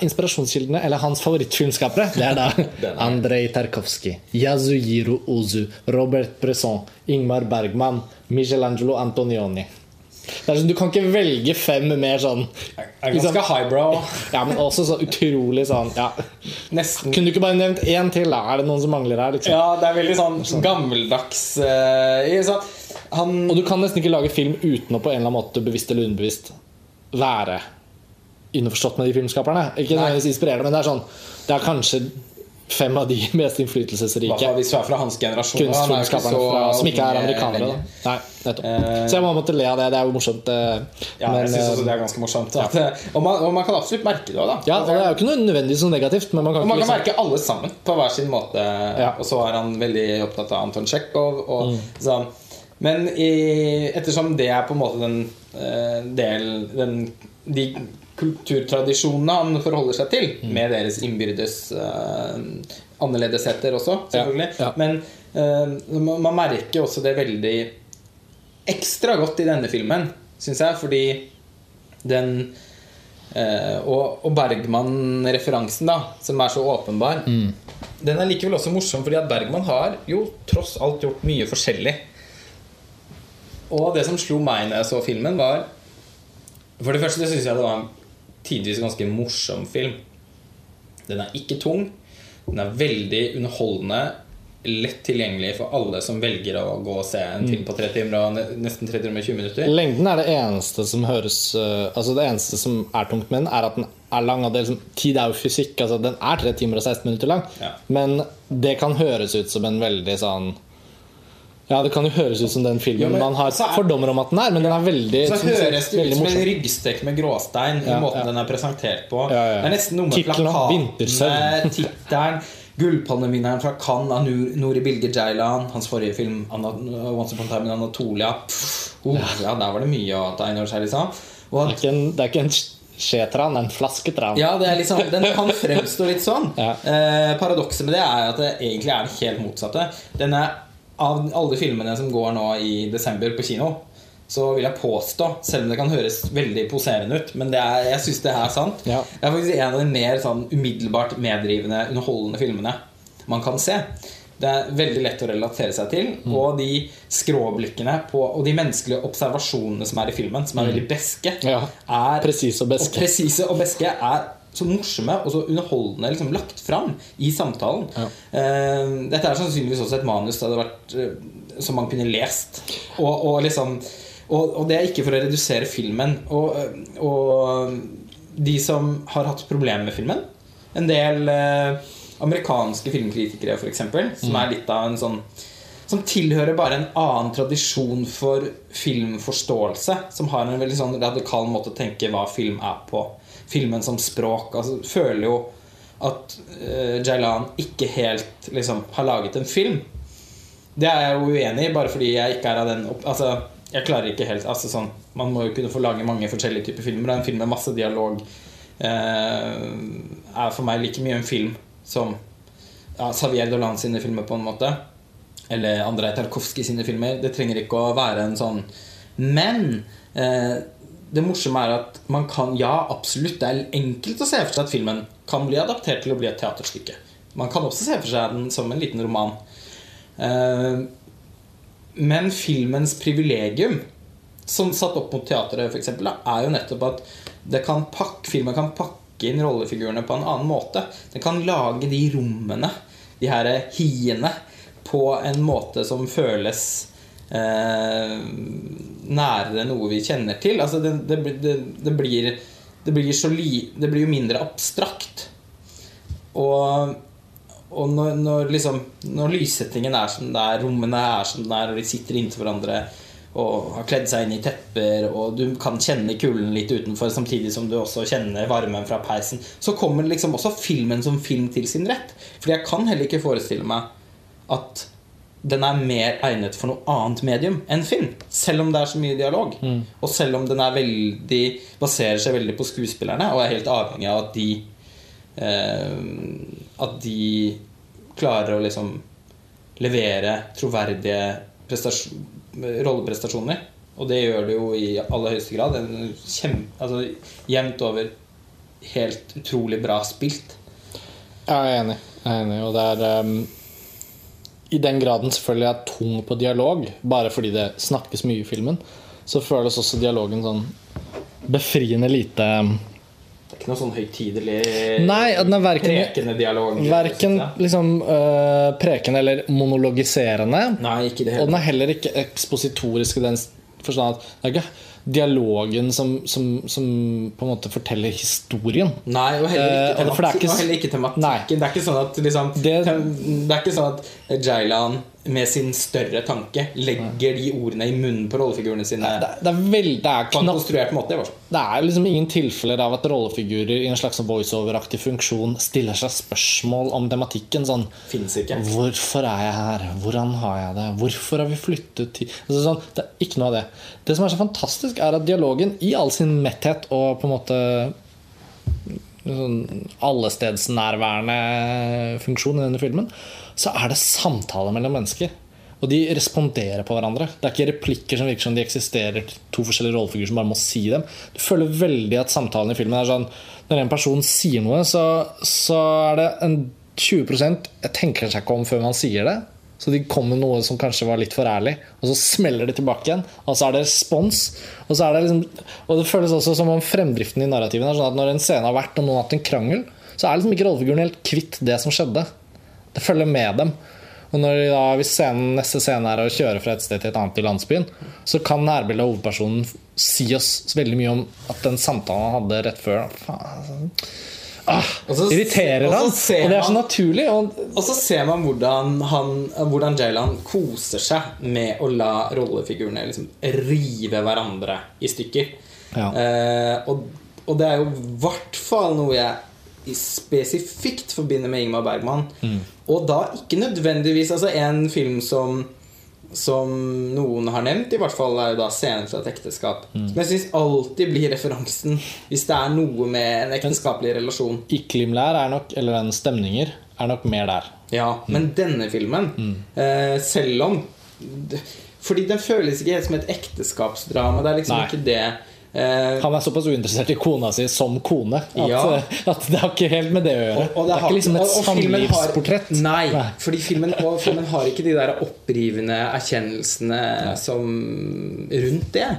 inspirasjonskildene, eller hans favorittfilmskapere, det er da [laughs] Andrej Tarkovskij, Yasuhiro Ozu, Robert Bresson, Ingmar Bergman, Michelangelo Antonioni. Er sånn, Du kan ikke velge fem mer sånn Er ganske highbrow. Ja, men også så utrolig sånn ja. Nesten Kunne du ikke bare nevnt én til? da? Er det noen som mangler her? Liksom? Ja, det er veldig sånn gammeldags uh, sånn, Han Og du kan nesten ikke lage film uten å på en eller annen måte bevisst eller underbevisst være innforstått med de filmskaperne. Ikke nødvendigvis inspirerende, men det er sånn Det er kanskje fem av de [laughs] mest innflytelsesrike hvis du er fra hans generasjon. Er kunstfilmskaperne som ikke er amerikanere. Nei, Så jeg må måtte le av det. Det er jo morsomt. eh, Ja, men, jeg synes også eh, det er ganske morsomt. At, eh, og, man, og man kan absolutt merke det da. ja, det er jo ikke noe nødvendigvis noe negativt, men man kan Og man kan liksom merke alle sammen på hver sin måte. Ja. Og så er han veldig opptatt av Anton Tsjekhov. Og Mm. sånn. Men i, ettersom det er på en måte den uh, del den, De kulturtradisjonene han forholder seg til, Mm. med deres innbyrdes uh, annerledesheter også, selvfølgelig. Ja, ja. Men uh, man merker også det veldig ekstra godt i denne filmen, syns jeg, fordi den uh, Og, og Bergman-referansen, da, som er så åpenbar, den er likevel også morsom, fordi at Bergman har jo tross alt gjort mye forskjellig. Og det som slo meg når jeg så filmen, var For det første syns jeg det var en tidvis ganske morsom film. Den er ikke tung. Den er veldig underholdende. Lett tilgjengelig for alle som velger å gå og se en film på tre timer og nesten tre timer og 20 minutter. Lengden er det eneste som høres eh, Altså det eneste som er tungt med den, er at den er lang. Og det er liksom, tid er jo fysikk. Altså den er 3 timer og 16 minutter lang. Ja. Men det kan høres ut som en veldig sånn Ja, det kan jo høres ut som den filmen Ja, men man har er- fordommer om at den er, men den er veldig Så som høres det ut som en ryggstek med gråstein i Ja, måten ja. den er presentert på. Det er nesten noe med plakatene, tittelen, gullpalmevinneren fra Cannes av Nur- Nuri Bilge Jailan. hans forrige film 'Once Upon a Time in Anatolia'. Oh, ja, der var det mye å ta inn over seg, liksom. Og Det er ikke en, det er ikke en skjetran, en flasketran. ja, det liksom, Den kan fremstå litt sånn. [laughs] Ja. Eh, paradokset med det er at det egentlig er det helt motsatte. Den er, av alle filmene som går nå i desember på kino, så vil jeg påstå, selv om det kan høres veldig poserende ut, men det er, jeg syns det er sant, Ja. det er faktisk en av de mer sånn umiddelbart meddrivende, underholdende filmene man kan se. Det er veldig lett å relatere seg til. Mm. Og de skråblikkene på, og de menneskelige observasjonene som er i filmen, som er veldig beske, Ja. er presise og beske. og presise og beske er så morsomme og så underholdende liksom, lagt fram i samtalen. Ja. Uh, dette er sannsynligvis også et manus det hadde vært, uh, som man kunne lest. Og, og liksom og, og det er ikke for å redusere filmen. Og, og de som har hatt problemer med filmen En del uh, amerikanske filmkritikere, f.eks., som er litt av en sånn som tilhører bare en annen tradisjon for filmforståelse. Som har en veldig sånn radikal måte å tenke hva film er på. Filmen som språk. Altså, føler jo at uh, Jailan ikke helt liksom, har laget en film. Det er jeg jo uenig i, bare fordi jeg ikke er av den opp... Altså, jeg klarer ikke helt altså, sånn, Man må jo kunne få lage mange forskjellige typer filmer. En film med masse dialog uh, er for meg like mye en film som ja, Xavier Dolan sine filmer, på en måte eller Andrej Tarkovskij sine filmer. Det trenger ikke å være en sånn Men eh, det morsomme er at man kan Ja, absolutt, det er enkelt å se for seg at filmen kan bli adaptert til å bli et teaterstykke. Man kan også se for seg den som en liten roman. Eh, men filmens privilegium, som satt opp mot teatret, eksempel, er jo nettopp at kan pakke, filmen kan pakke inn rollefigurene på en annen måte. Den kan lage de rommene, de her hiene, på en måte som føles eh, nærere noe vi kjenner til. Altså det, det, det, det blir, blir li, det blir jo mindre abstrakt. Og, og når, når, liksom, når lyssettingen er som det er, rommene er som det er, og de sitter inntil hverandre og har kledd seg inn i tepper, og du kan kjenne kulden litt utenfor samtidig som du også kjenner varmen fra peisen, så kommer liksom også filmen som film til sin rett. Fordi jeg kan heller ikke forestille meg at den er mer egnet for noe annet medium enn film. Selv om det er så mye dialog. Mm. Og selv om den er veldig baserer seg veldig på skuespillerne og er helt avhengig av at de eh, At de klarer å liksom levere troverdige rolleprestasjoner. Og det gjør det jo i aller høyeste grad. Kjem, altså, jevnt over helt utrolig bra spilt. Ja, jeg er enig. Jeg er enig. Og det er um i den graden selvfølgelig er tung på dialog, bare fordi det snakkes mye i filmen, så føles også dialogen sånn befriende lite um, Det er ikke noe sånn høytidelig Nei, den er verken, prekende dialog? Verken liksom, øh, prekende eller monologiserende. Nei, ikke det Og den er heller ikke ekspositorisk i den forstand at det er ikke dialogen som, som, som, på en måte forteller historien. Nei, og heller ikke, eh, temat, ikke, og heller ikke tematikken. Det er ikke sånn at liksom, det, det, er ikke sånn at Jailan med sin større tanke legger de ordene i munnen på rollefigurene sine. Det, det er veldig det er konstruert måte. Det er liksom ingen tilfeller av at rollefigurer i en slags voiceover-aktig funksjon stiller seg spørsmål om tematikken. Sånn. Hvorfor er jeg her? Hvordan har jeg det? Hvorfor har vi flyttet til altså, sånn, Det er ikke noe av det. Det som er så fantastisk, er at dialogen i all sin metthet og på en måte sånn allestedsnærværende funksjon i denne filmen så er det samtaler mellom mennesker. Og de responderer på hverandre. Det er ikke replikker som virker som de eksisterer to forskjellige rollefigurer som bare må si dem. Du føler veldig at samtalen i filmen er sånn Når en person sier noe, så, så er det en 20 jeg tenker seg ikke om før man sier det. Så de kom med noe som kanskje var litt for ærlig, og så smeller det tilbake igjen. Og så er det respons. Og, er det liksom, og det føles også som om fremdriften i narrativen er sånn at når en scene har vært og noen har hatt en krangel, så er liksom ikke rollefiguren helt kvitt det som skjedde. Det følger med dem. Og når da, Hvis scenen, neste scene er å kjøre fra et sted til et annet i landsbyen, så kan nærbildet av hovedpersonen si oss veldig mye om at den samtalen han hadde rett før faen, ah, så, irriterer han. Og, og, det er så naturlig. Og, og så ser man hvordan, han, hvordan Jaylan koser seg med å la rollefigurene liksom rive hverandre i stykker. Ja. Eh, og, og det er jo i hvert fall noe jeg spesifikt forbinder med Ingmar Bergman. Mm. Og da ikke nødvendigvis altså En film som som noen har nevnt, i hvert fall er jo da scenen fra et ekteskap. Mm. Som jeg syns alltid blir referansen hvis det er noe med en ekteskapelig relasjon. Iklimlær er nok, eller den stemninger, er nok mer der. Ja, mm. men denne filmen, mm. eh, selv om Fordi den føles ikke helt som et ekteskapsdrama. Det er liksom Nei. ikke det han er såpass uinteressert i kona si som kone at, ja. [laughs] at det har ikke helt med det å gjøre. Og, og det, det, er ikke liksom et samlivsportrett. Nei, nei, fordi filmen, filmen, har ikke de der opprivende erkjennelsene som rundt det.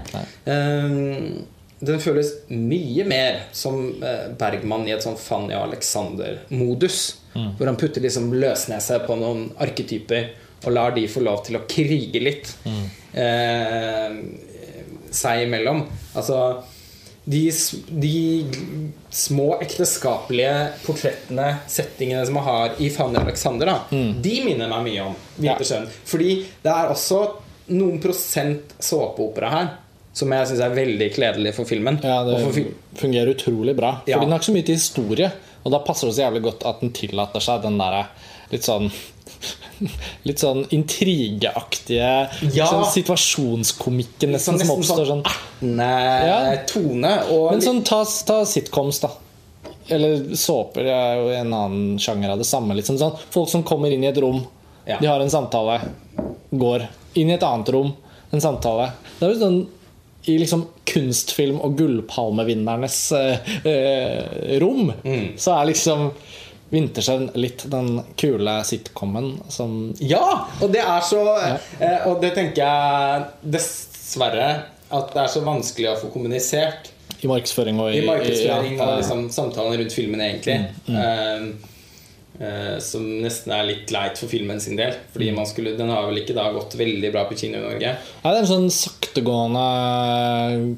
Um, den føles mye mer som eh, Bergman i et sånn Fanny og Alexander-modus. Hvor han putter liksom løsnese på noen arketyper og lar de få lov til å krige litt eh, seg imellom. Altså de, de små ekteskapelige portrettene, settingene som man har i Fanny Alexander, da, de minner meg mye om Vintersøvn. Fordi det er også noen prosent såpeopera her som jeg syns er veldig kledelig for filmen. Ja, det fil- fungerer utrolig bra. Ja. Fordi den har ikke så mye til historie, og da passer det så jævlig godt at den tillater seg den derre litt sånn Litt sånn intrigeaktige Ja. sånn situasjonskomikken nesten, sånn, som oppstår sånn sånn. ertende Ja. tone. Men sånn, ta, ta sitcoms, da. Eller såper er jo en annen sjanger av det samme. Liksom. Sånn, folk som kommer inn i et rom, Ja. de har en samtale, går inn i et annet rom, en samtale. Det er jo sånn i liksom kunstfilm- og gullpalmevinnernes eh, eh, rom, Mm. så er liksom Vintersøvn litt den kule sitcomen som Ja! Og det er så eh, Og det tenker jeg dessverre at det er så vanskelig å få kommunisert i markedsføring og i, i markedsføring ja, og liksom samtalen rundt filmen, egentlig. Eh, eh, som nesten er litt leit for filmen sin del. Fordi man skulle, den har vel ikke da gått veldig bra på kino i Norge. Ja, det er en sånn saktegående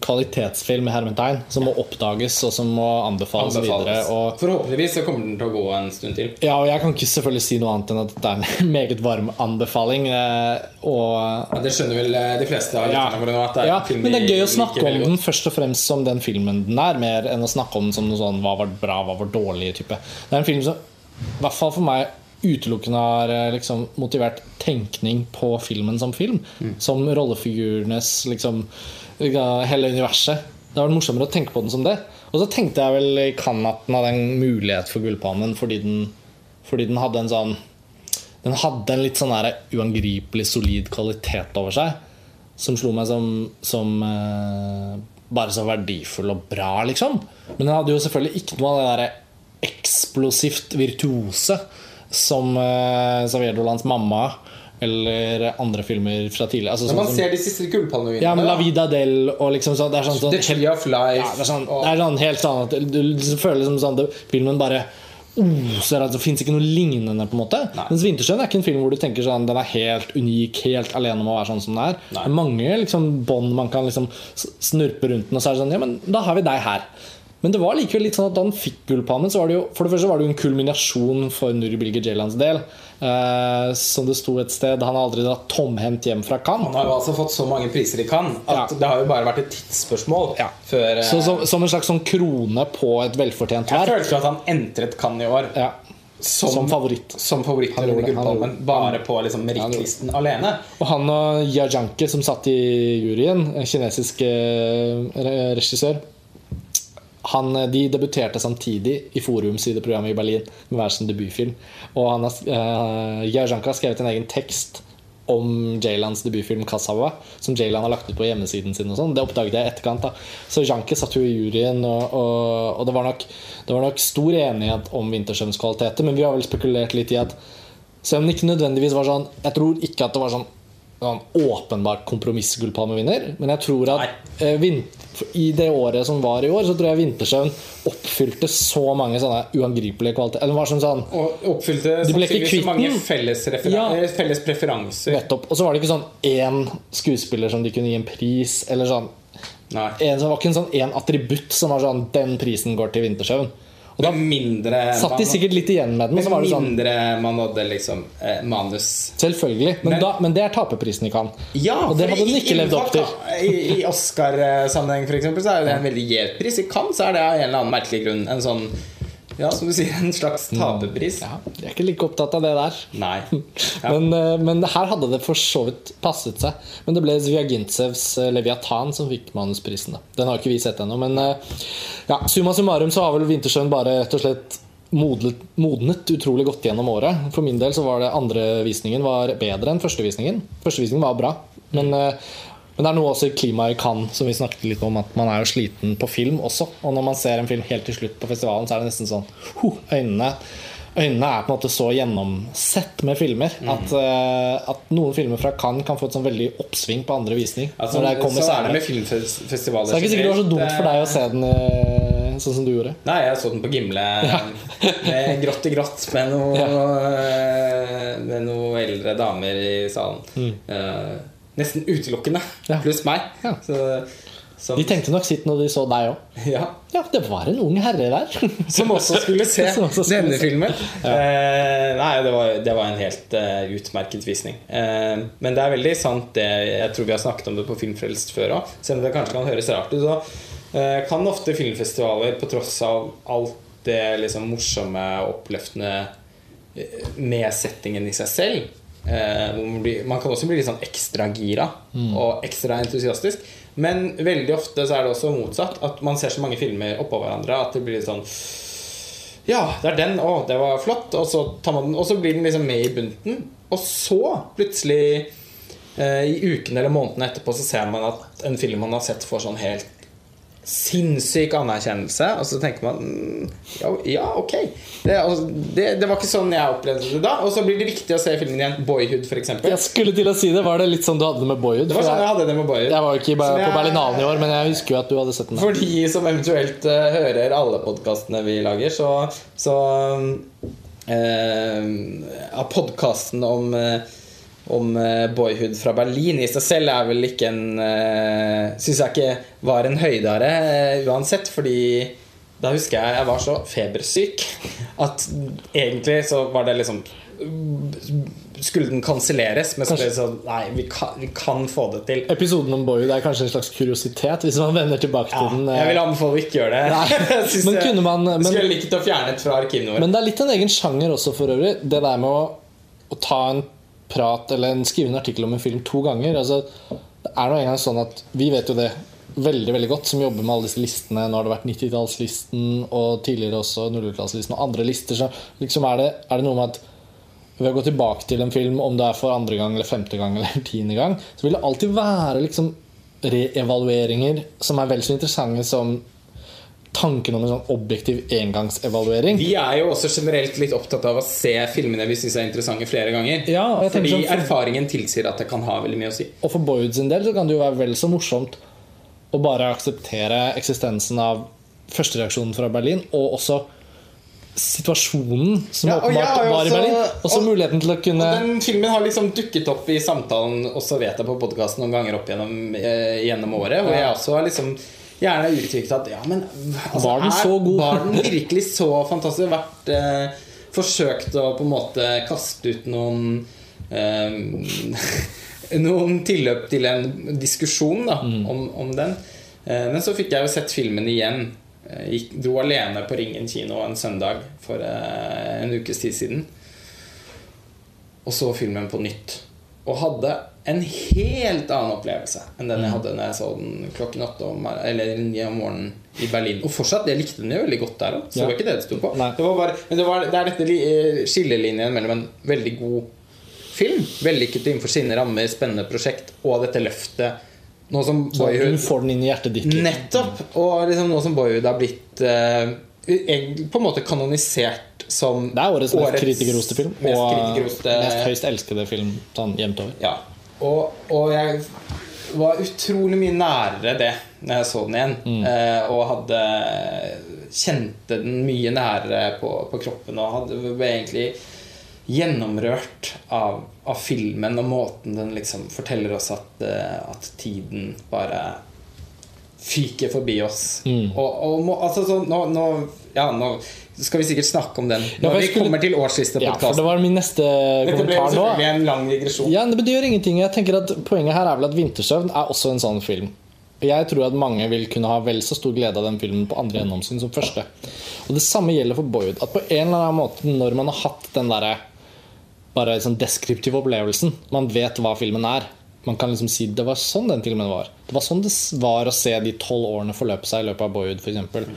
kvalitetsfilm i hermetegn som må oppdages og som må anbefales, videre. Og, Forhåpentligvis så kommer den til å gå en stund til. ja, og jeg kan ikke selvfølgelig si noe annet enn at det er en [laughs] meget varm anbefaling. eh, Og Ja, det skjønner vel eh, de fleste av ja, lytterne våre. Ja, men det er gøy å snakke om den først og fremst som den filmen den er, mer enn å snakke om den som noe sånn hva var bra, hva var dårlig type. Det er en film som i hvert fall for meg utelukkende har eh, liksom, motivert tenkning på filmen som film. Mm. Som rollefigurenes liksom, hele universet. Det var morsommere å tenke på den som det. Og så tenkte jeg vel i Cannes at den hadde en mulighet for Gullpalmen fordi den, fordi den hadde en sånn Den hadde en litt sånn der uangripelig solid kvalitet over seg. Som slo meg som, som eh, bare så verdifull og bra, liksom. Men den hadde jo selvfølgelig ikke noe av det derre eksplosivt virtuose som uh, Xavier Dolans mamma eller andre filmer fra tidligere. Altså, sånn man som- ser de siste gullpalmevinene. ja, men La Vida Del og liksom sånn, Det er sånn, sånn The Tree of Life ja, det, er sånn, og- det er sånn helt sånn du liksom føler liksom sånn at filmen bare oser at det fins ikke noe lignende. på en måte Nei. Mens 'Vintersjøen' er ikke en film hvor du tenker sånn den er helt unik, helt alene om å være sånn som den er. Nei. Det er mange liksom, bånd man kan liksom snurpe rundt den, og så er det sånn Ja, men da har vi deg her. Men det var likevel litt sånn at da han fikk Gullpalmen, så var det jo For det første var det jo en kulminasjon for Nuri Bilge Jelands del. Eh, som det sto et sted. Han har aldri dratt tomhendt hjem fra Cannes. Han har jo altså fått så mange priser i Cannes at Ja. det har jo bare vært et tidsspørsmål Ja. før eh, Så, som, som en slags sånn krone på et velfortjent Jeg følte at han entret Cannes i år Ja. som, Som favoritt. Som favoritt Han gjorde han. Bare på liksom merittlisten alene. Og han og Yajanke, som satt i juryen, en kinesisk eh, regissør han, eh, De debuterte samtidig i forumsideprogrammet i Berlin med hver sin debutfilm. Og han har, uh, Jia Janke har skrevet en egen tekst om Jaylans debutfilm 'Kasawa', som Jaylan har lagt ut på hjemmesiden sin. og sånn Det oppdaget jeg i etterkant. da Så Janke satt jo i juryen, og, og, og det, var nok, det var nok stor enighet om Vintersøvns kvaliteter, men vi har vel spekulert litt i at selv om det ikke nødvendigvis var sånn Jeg tror ikke at det var sånn, sånn åpenbart vinner men jeg tror at eh, vin- i det året som var i år, så tror jeg Vintersøvn oppfylte så mange sånne uangripelige kvaliteter. Eller var sånn sånn Og oppfylte De sannsynligvis så mange felles, Ja. eh, felles preferanser. Nettopp. Og så var det ikke sånn én skuespiller som de kunne gi en pris, eller sånn Nei. en, Det var ikke en sånn én attributt som var sånn Den prisen går til Vintersøvn. Og da mindre satt de sikkert litt igjen med den. Men så var det sånn mindre man hadde liksom eh, manus Selvfølgelig. Men, Men- da, men det er taperprisen i Cannes. Ja, og det hadde den ikke levd opp til. I, i Oscar-sammenheng eksempel, så er det en veldig gjev pris. I Cannes så er det av en eller annen merkelig grunn en sånn Ja, som du sier, en slags taperpris. Ja, jeg er ikke like opptatt av det der. Nei. [laughs] Ja. Men, eh, men her hadde det for så vidt passet seg. Men det ble Zviagintsevs Leviathan 'Leviatan' som fikk manusprisen. Da. Den har ikke vi sett ennå. Men eh, ja, summa summarum så har vel Vintersjøen bare rett og slett modlet, modnet utrolig godt gjennom året. For min del så var det andre visningen var bedre enn første visningen. Første visningen var bra. Men, eh, men det er noe også i klimaet i Cannes som vi snakket litt om, at man er jo sliten på film også. Og når man ser en film helt til slutt på festivalen, så er det nesten sånn huh, Øynene øynene er på en måte så gjennomsett med filmer at, uh, at noen filmer fra Cannes kan få et sånn veldig oppsving på andre visning. Altså, når det kommer så er det med filmfestivaler Så det er ikke sikkert det var så dumt for deg å se den uh, sånn som du gjorde. Nei, jeg så den på Gimle med grått i grått med noe, med noe eldre damer i salen. Eh, nesten utelukkende. Ja. Pluss meg. Ja. Så, som, De tenkte nok sitt når de så deg òg. ja, Ja, det var en ung herre der. [laughs] som også skulle se [laughs] også skulle denne se. filmen. Eh, nei, det var, det var en helt uh, utmerket visning. Eh, men det er veldig sant det Jeg tror vi har snakket om det på Filmfrelst før òg, selv om det kanskje kan høres rart ut. Så eh, kan ofte filmfestivaler, på tross av alt det liksom morsomme og oppløftende eh, med settingen i seg selv man, blir, man kan også bli litt sånn ekstra gira og ekstra entusiastisk. Men veldig ofte så er det også motsatt. At man ser så mange filmer oppå hverandre at det blir litt sånn Ja, det er den. Å, det var flott. Og så, tar man den, og så blir den liksom med i bunten. Og så plutselig, eh, i ukene eller månedene etterpå, så ser man at en film man har sett, får sånn helt sinnssyk anerkjennelse. Og så tenker man mm, ja, ja, ok. Det, altså, det, det var ikke sånn jeg opplevde det da. Og så blir det viktig å se filmen igjen. Boyhood, f.eks. Jeg skulle til å si det. Var det litt sånn du hadde det med Boyhood? Det var sånn jeg jeg, hadde det med Boyhood. jeg var jo ikke i- på Berlinalen i år, men jeg husker jo at du hadde sett den. For de som eventuelt uh, hører alle podkastene vi lager, så, så uh, Av podkasten om, eh, om eh, Boyhood fra Berlin i seg selv er vel ikke en uh, Syns jeg ikke var en høydare eh, uansett, fordi da husker jeg jeg var så febersyk at egentlig så var det liksom Skulle den kanselleres, men så ble det sånn Nei, vi kan, vi kan få det til. Episoden om Boyhood er kanskje en slags kuriositet, hvis man vender tilbake Ja, til den. eh, jeg vil anbefale å ikke gjøre det. [laughs] Jeg men kunne man- men- skulle jeg likt å fjerne fra arkivet vårt. Men det er litt en egen sjanger også, for øvrig. Det der med å, å ta en prat eller en, skrive en artikkel om en film to ganger. Altså, det er nå engang sånn at Vi vet jo det veldig veldig godt, som jobber med alle disse listene. Nå har det vært 90-tallslisten og tidligere også 00-tallslisten og andre lister. Så liksom er det, er det noe med at ved å gå tilbake til en film, om det er for andre gang eller femte gang [laughs] eller tiende gang, så vil det alltid være liksom reevalueringer som er vel så interessante som tanken om en sånn objektiv engangsevaluering. Vi er jo også generelt litt opptatt av å se filmene vi syns er interessante flere ganger. Ja, jeg Fordi sånn for- erfaringen tilsier at det kan ha veldig mye å si. Og for Boyd sin del så kan det jo være vel så morsomt å bare akseptere eksistensen av førstereaksjonen fra Berlin, og også situasjonen som Ja, åpenbart ja, var i også- Berlin. Og så og- muligheten til å kunne den filmen har liksom dukket opp i samtalen også vet jeg på podkasten noen ganger opp gjennom, eh, gjennom året. Hvor jeg også har liksom gjerne uttrykt at ja, men altså, Var den så god? Var den virkelig så fantastisk? Vært eh, forsøkt å på en måte kaste ut noen eh, [laughs] Noen tilløp til en diskusjon da, Mm. om, om den. Eh, men så fikk jeg jo sett filmen igjen. Jeg gikk, dro alene på Ringen kino en søndag for eh, en ukes tid siden og så filmen på nytt. Og hadde en helt annen opplevelse enn den jeg hadde når jeg så den klokken åtte om, eller ni om morgenen i Berlin. Og fortsatt, jeg likte den jo veldig godt der òg. Så Ja. var ikke det det sto på. Det, var bare, men det, var, det er dette eh, skillelinjen mellom en veldig god film, vellykket innenfor sine rammer, spennende prosjekt, og dette løftet. Nå som Boyhood du får den inn i hjertet ditt. Liksom. Nettopp! Og liksom nå som Boyhood har blitt eh, på en måte kanonisert som Det er årets mest kritikerroste film, mest og mest høyst elskede film sånn jevnt over. Ja. Og, og jeg var utrolig mye nærere det når jeg så den igjen. Mm. Eh, og hadde kjente den mye nærere på, på kroppen og hadde ble egentlig gjennomrørt av, av filmen og måten den liksom forteller oss at, eh, at tiden bare fyker forbi oss. Mm. Og, og må, altså, så, nå, nå, ja, nå skal vi sikkert snakke om den når ja, vi skulle- kommer til Ja, for årssiste-podkasten. det var min neste kommentar nå. en lang digresjon. Ja, men Det gjør ingenting. Jeg tenker at Poenget her er vel at 'Vintersøvn' er også en sånn film. Jeg tror at mange vil kunne ha vel så stor glede av den filmen på andre gjennomsyn som første. Og Det samme gjelder for Boyd. At på en eller annen måte når man har hatt den derre bare sånn deskriptive opplevelsen, man vet hva filmen er. Man kan liksom si det var sånn den filmen var. Det var sånn det var å se de tolv årene forløpe seg i løpet av Boyd, f.eks.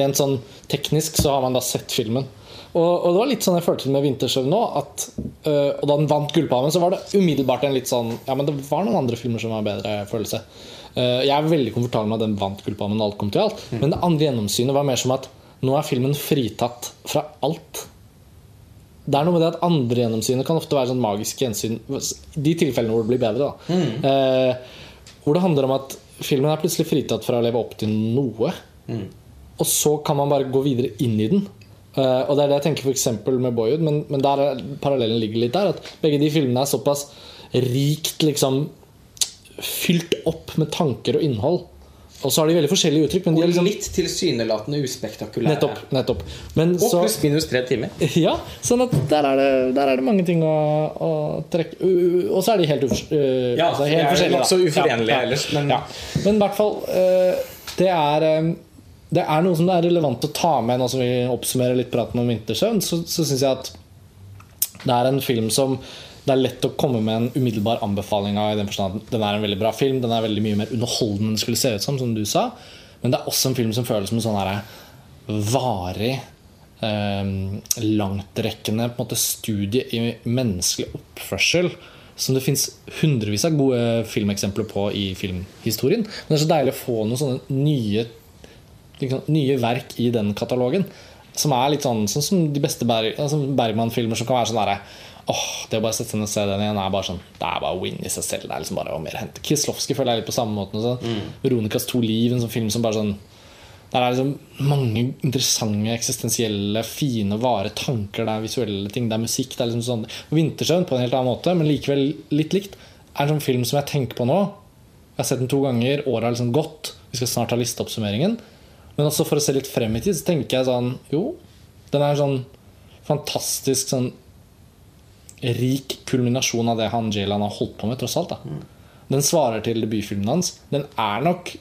Rent sånn teknisk så har man da sett filmen. Og, og det var litt sånn jeg følte med 'Vintersøvn' nå. At, øh, og da den vant Gullpalmen, så var det umiddelbart en litt sånn Ja, men det var noen andre filmer som var bedre følelse. Uh, jeg er veldig komfortabel med at den vant Gullpalmen, alt kom til alt. Men det andre gjennomsynet var mer som at nå er filmen fritatt fra alt. det er noe med det at andre gjennomsynet kan ofte være sånn magisk gjensyn. De tilfellene hvor det blir bedre. da eh, Hvor det handler om at filmen er plutselig fritatt fra å leve opp til noe. Og så kan man bare gå videre inn i den. Uh, og det er det jeg tenker for med Boyhood, men, men der er, parallellen ligger litt der. At begge de filmene er såpass rikt liksom fylt opp med tanker og innhold. Og så har de veldig forskjellige uttrykk. Men de er liksom litt tilsynelatende uspektakulære. Nettopp. nettopp Men Og så pluss minus tre timer. [laughs] Ja, sånn at der er det, der er det mange ting å, å trekke Og så er de helt, uf, uh, Ja, altså helt forskjellige. Ja, så uforenlige Ja, ellers, men- ja. Men i hvert fall uh, Det er Det er noe som det er relevant å ta med nå som vi oppsummerer litt praten om vintersøvn. Så, så syns jeg at det er en film som det er lett å komme med en umiddelbar anbefaling av. i den forstand at Den er en veldig bra film, den er veldig mye mer underholdende enn det skulle se ut som. som du sa Men det er også en film som føles som en sånn her varig eh, langtrekkende på en måte, studie i menneskelig oppførsel. Som det fins hundrevis av gode filmeksempler på i filmhistorien. Men det er så deilig å få noen sånne nye liksom, nye verk i den katalogen. Som er litt sånn, sånn som de beste Berg, altså Bergman-filmer som kan være sånn derre Åh, Det å bare sette seg ned og se den igjen er bare sånn Det er bare win i seg selv. Det er liksom bare å mer hente Kislovskij føler jeg litt på samme måten. Sånn. Veronikas to liv, en sånn film som bare sånn Der er liksom mange interessante, eksistensielle, fine, vare tanker. Det er visuelle ting, det er musikk. Det er liksom sånn og Vintersøvn på en helt annen måte, men likevel litt likt. Er en sånn film som jeg tenker på nå. Jeg har sett den to ganger, året har liksom gått. Vi skal snart ha listeoppsummeringen. Men også for å se litt frem i tid, så tenker jeg sånn Jo, den er sånn fantastisk sånn rik kulminasjon av det han Jaylan har holdt på med, tross alt. da Den svarer til debutfilmen hans. Den er nok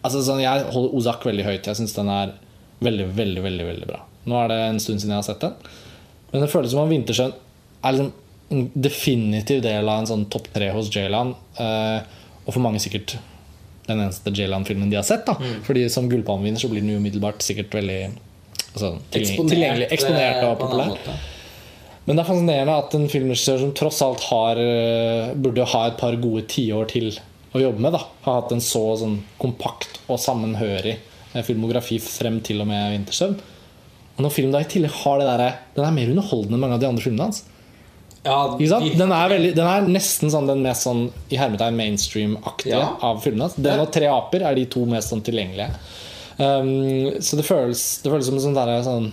Altså sånn, Jeg holder Ozak veldig høyt. Jeg syns den er veldig, veldig, veldig veldig bra. Nå er det en stund siden jeg har sett den. Men det føles som om Vintersjøen er liksom en definitiv del av en sånn topp tre hos Jaylan. Eh, og for mange sikkert den eneste Jaylan-filmen de har sett. da Fordi som gullpalmevinner så blir den umiddelbart sikkert veldig altså, tilgjengelig, tilgjengelig, eksponert og eh, annen populær. Men det er fascinerende at en filmregissør som tross alt har, eh, burde ha et par gode tiår til å jobbe med, da, har hatt en så sånn kompakt og sammenhørig eh, filmografi frem til og med 'Vintersøvn'. Og når filmen da i tillegg har det der, Den er mer underholdende enn mange av de andre filmene hans. Ja, sant? Den, er veldig, den er nesten sånn den mest sånn i hermetegn mainstream-aktige Ja. av filmene. Den og 'Tre aper' er de to mest sånn tilgjengelige. Um, så det føles, det føles som en sånn derre sånn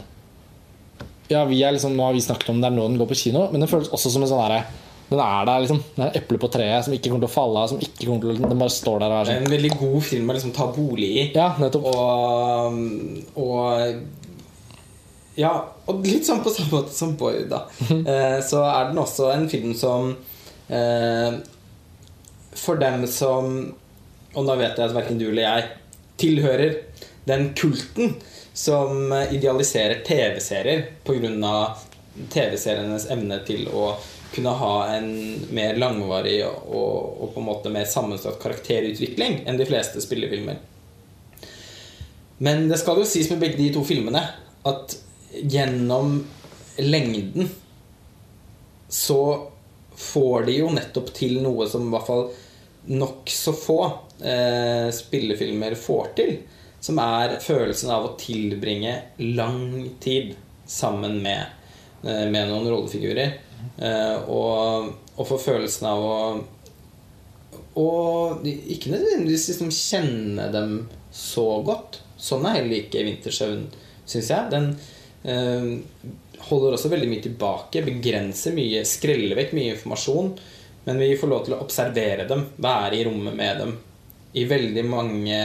Ja, vi er liksom, nå har vi snakket om det er nå den går på kino, men det føles også som en sånn derre Den er der, liksom. Den er eple på treet som ikke kommer til å falle av. Den bare står der og er er sånn. en veldig god film å liksom ta bolig i. Ja, nettopp. Og, og Ja, og litt sånn på samme måte som Boy, da. Eh, så er den også en film som eh, For dem som Og nå vet jeg at verken du eller jeg tilhører den kulten som idealiserer TV-serier pga. TV-serienes evne til å kunne ha en mer langvarig og, og på en måte mer sammensatt karakterutvikling enn de fleste spillefilmer. Men det skal jo sies med begge de to filmene at gjennom lengden så får de jo nettopp til noe som i hvert fall nokså få eh, spillefilmer får til. Som er følelsen av å tilbringe lang tid sammen med, eh, med noen rollefigurer. Eh, og, og få følelsen av å Og ikke nødvendigvis liksom kjenne dem så godt. Sånn er heller ikke Vintersøvn, syns jeg. Den holder også veldig mye tilbake, begrenser mye, skreller vekk mye informasjon. Men vi får lov til å observere dem, være i rommet med dem. I veldig mange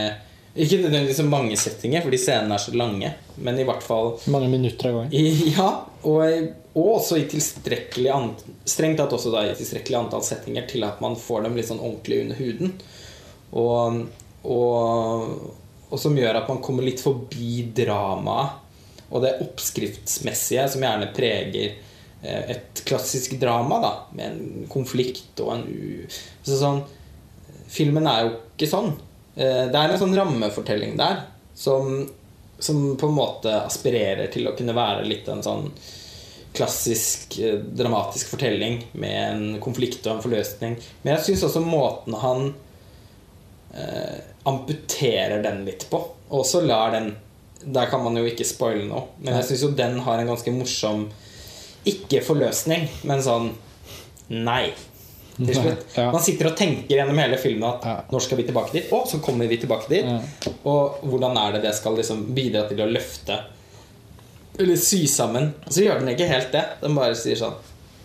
Ikke nødvendigvis så mange settinger, fordi scenene er så lange. Men i hvert fall Mange minutter av gangen. Ja, og, og også i tilstrekkelig antall Strengt tatt også da i tilstrekkelig antall settinger til at man får dem litt sånn ordentlig under huden. Og, og, og som gjør at man kommer litt forbi dramaet og det oppskriftsmessige som gjerne preger eh, et klassisk drama, da, med en konflikt og en u... Så sånn, filmen er jo ikke sånn. Eh, Det er en sånn rammefortelling der som, som på en måte aspirerer til å kunne være litt en sånn klassisk eh, dramatisk fortelling med en konflikt og en forløsning. Men jeg syns også måten han eh, amputerer den litt på, og også lar den Der kan man jo ikke spoile noe, men jeg syns jo den har en ganske morsom ikke forløsning, men sånn nei. Til slutt. Ja. Man sitter og tenker gjennom hele filmen at Ja. når skal vi tilbake dit? Og så kommer vi tilbake dit. Og hvordan er det det skal liksom bidra til å løfte Eller sy sammen. Og så gjør den ikke helt det. Den bare sier sånn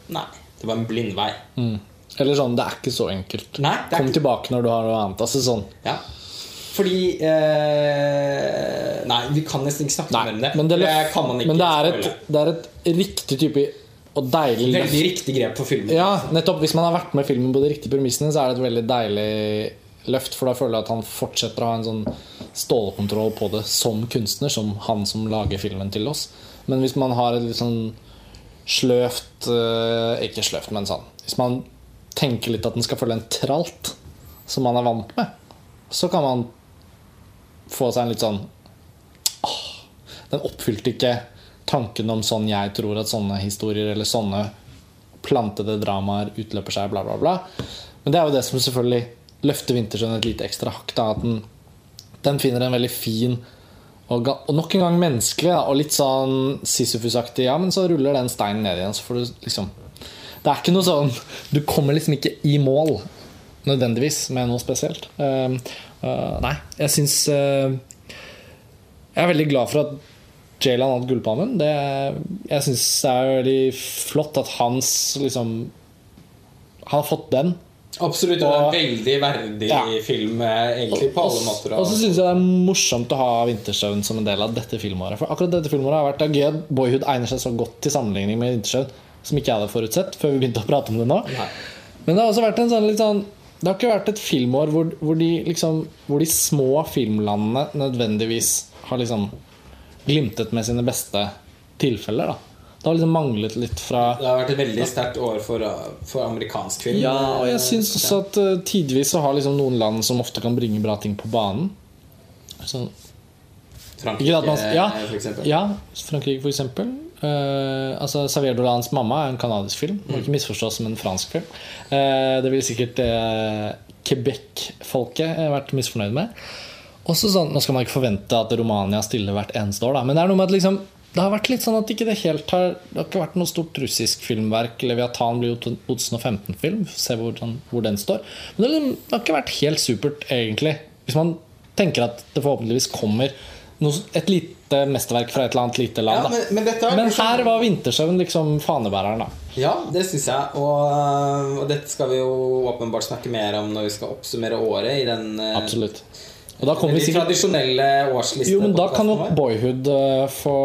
Nei, det var en blindvei. Mm. Eller sånn, det er ikke så enkelt. Nei, Kom ikke tilbake når du har noe annet. Altså sånn Ja. Fordi eh, Nei, vi kan nesten ikke snakke Nei, om det. men det, det kan man ikke men det er, et, det er et riktig type og deilig. Veldig riktig grep for filmen. Ja, nettopp. Hvis man har vært med filmen på de riktige premissene, så er det et veldig deilig løft. For da føler jeg at han fortsetter å ha en sånn stålkontroll på det som kunstner, som han som lager filmen til oss. Men hvis man har et litt sånn sløvt eh, Ikke sløvt, men sånn Hvis man tenker litt at den skal følge en tralt, som man er vant med, så kan man få seg en litt sånn åh, Den oppfylte ikke tanken om sånn jeg tror at sånne historier eller sånne plantede dramaer utløper seg, bla, bla, bla. Men det er jo det som selvfølgelig løfter Vintersjøen et lite ekstra hakk. Da, at den, den finner en veldig fin og, og nok en gang menneskelig da, og litt sånn Sisyfus-aktig. Ja, men så ruller den steinen ned igjen. Så får du liksom Det er ikke noe sånn Du kommer liksom ikke i mål nødvendigvis med noe spesielt. Uh, nei, jeg syns uh, Jeg er veldig glad for at Jaylan hadde Gullpalmen. Jeg syns det er veldig flott at hans liksom Han har fått den. Absolutt. Og det er en veldig verdig Ja. film, eh, egentlig, på alle måter. Og så syns jeg det er morsomt å ha Vintersøvn som en del av dette filmåret. For akkurat dette filmåret har vært det gøy at Boyhood egner seg så godt til sammenligning med Vintersøvn, som ikke jeg hadde forutsett før vi begynte å prate om det nå. Nei. Men det har også vært en sånn litt sånn Det har ikke vært et filmår hvor, hvor, de, liksom, hvor de små filmlandene nødvendigvis har liksom glimtet med sine beste tilfeller. Da. Det har liksom manglet litt fra Det har vært et veldig sterkt år for, for amerikansk film. Ja, og jeg syns også at uh, tidvis så har liksom noen land som ofte kan bringe bra ting på banen. Så, Frankrike, man, ja, for eksempel. ja, Frankrike, for eksempel. Uh, altså, Xavier Dolans mamma er en kanadisk film. Må ikke misforstås som en fransk film. Uh, det vil sikkert uh, Quebec-folket vært misfornøyd med. Også sånn, Nå skal man ikke forvente at Romania stiller hvert eneste år, da, men det er noe med at liksom det har vært litt sånn at ikke det helt har Det har ikke vært noe stort russisk filmverk. Leviathan blir jo 2015-film. Se hvor, den- hvor den står. Men det, liksom- det har ikke vært helt supert, egentlig. Hvis man tenker at det forhåpentligvis kommer et lite mesterverk fra et eller annet lite land. Ja, men, men Men liksom- her var Vintersøvn liksom fanebæreren, da. Ja, det syns jeg. Og, og dette skal vi jo åpenbart snakke mer om når vi skal oppsummere året i den eh, Absolutt. Og da kommer vi sikkert tradisjonelle årslistene. Jo, men da kan nok. Boyhood eh, få,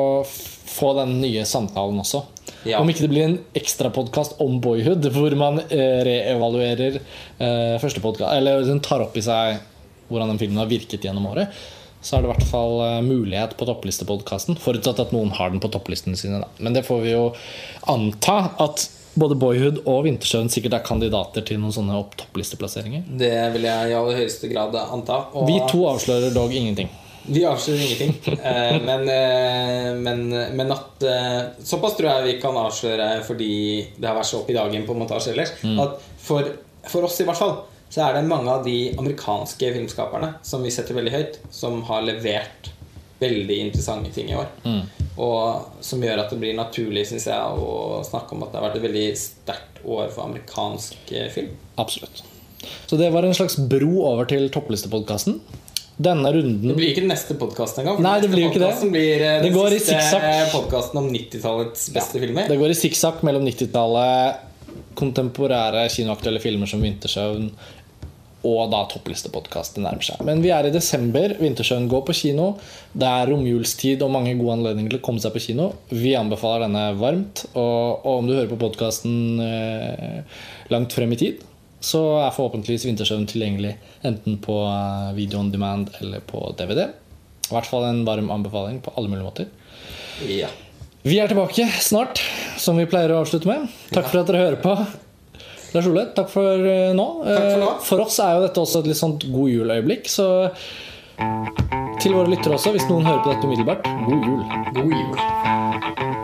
få den nye samtalen også. Ja. Om ikke det blir en ekstrapodkast om Boyhood, hvor man eh, reevaluerer eh, første podcast Eller tar opp i seg hvordan den filmen har virket gjennom året. Så er det i hvert fall eh, mulighet på topplistepodkasten. Forutsatt at noen har den på topplistene sine. Da. Men det får vi jo anta at både Boyhood og Vintersjøen sikkert er kandidater til noen sånne opp topplisteplasseringer. Det vil jeg i aller høyeste grad anta. Og Vi to avslører dog ingenting. Vi avslører ingenting. [laughs] Eh, men, eh, men, men at Såpass tror jeg vi kan avsløre fordi det har vært så opp i dagen på montasje ellers. Mm. At for, for oss i hvert fall så er det mange av de amerikanske filmskaperne som vi setter veldig høyt, som har levert veldig interessante ting i år. Mm. Og som gjør at det blir naturlig, syns jeg, å snakke om at det har vært et veldig sterkt år for amerikansk eh, film. Absolutt. Så det var en slags bro over til topplistepodkasten. Denne runden Det blir ikke den neste podkasten engang. Nei, det blir jo ikke det. Blir den Det går siste podkasten om 90-tallets beste filmer. Det går i sikksakk mellom 90-tallet, kontemporære kinoaktuelle filmer som 'Vintersøvn' og da topplistepodkast. Det nærmer seg. Men vi er i desember. Vintersjøen går på kino. Det er romjulstid og mange gode anledninger til å komme seg på kino. Vi anbefaler denne varmt. Og, og om du hører på podkasten eh, langt frem i tid, så er forhåpentligvis Vintersjøen tilgjengelig enten på eh, video on demand eller på DVD. I hvert fall en varm anbefaling på alle mulige måter. Ja. Vi er tilbake snart, som vi pleier å avslutte med. Takk for at dere hører på. Lars Ole, takk for eh, nå. Takk for nå. Eh, For oss er jo dette også et litt sånt god jul-øyeblikk, så til våre lyttere også, hvis noen hører på dette umiddelbart, god jul. God jul.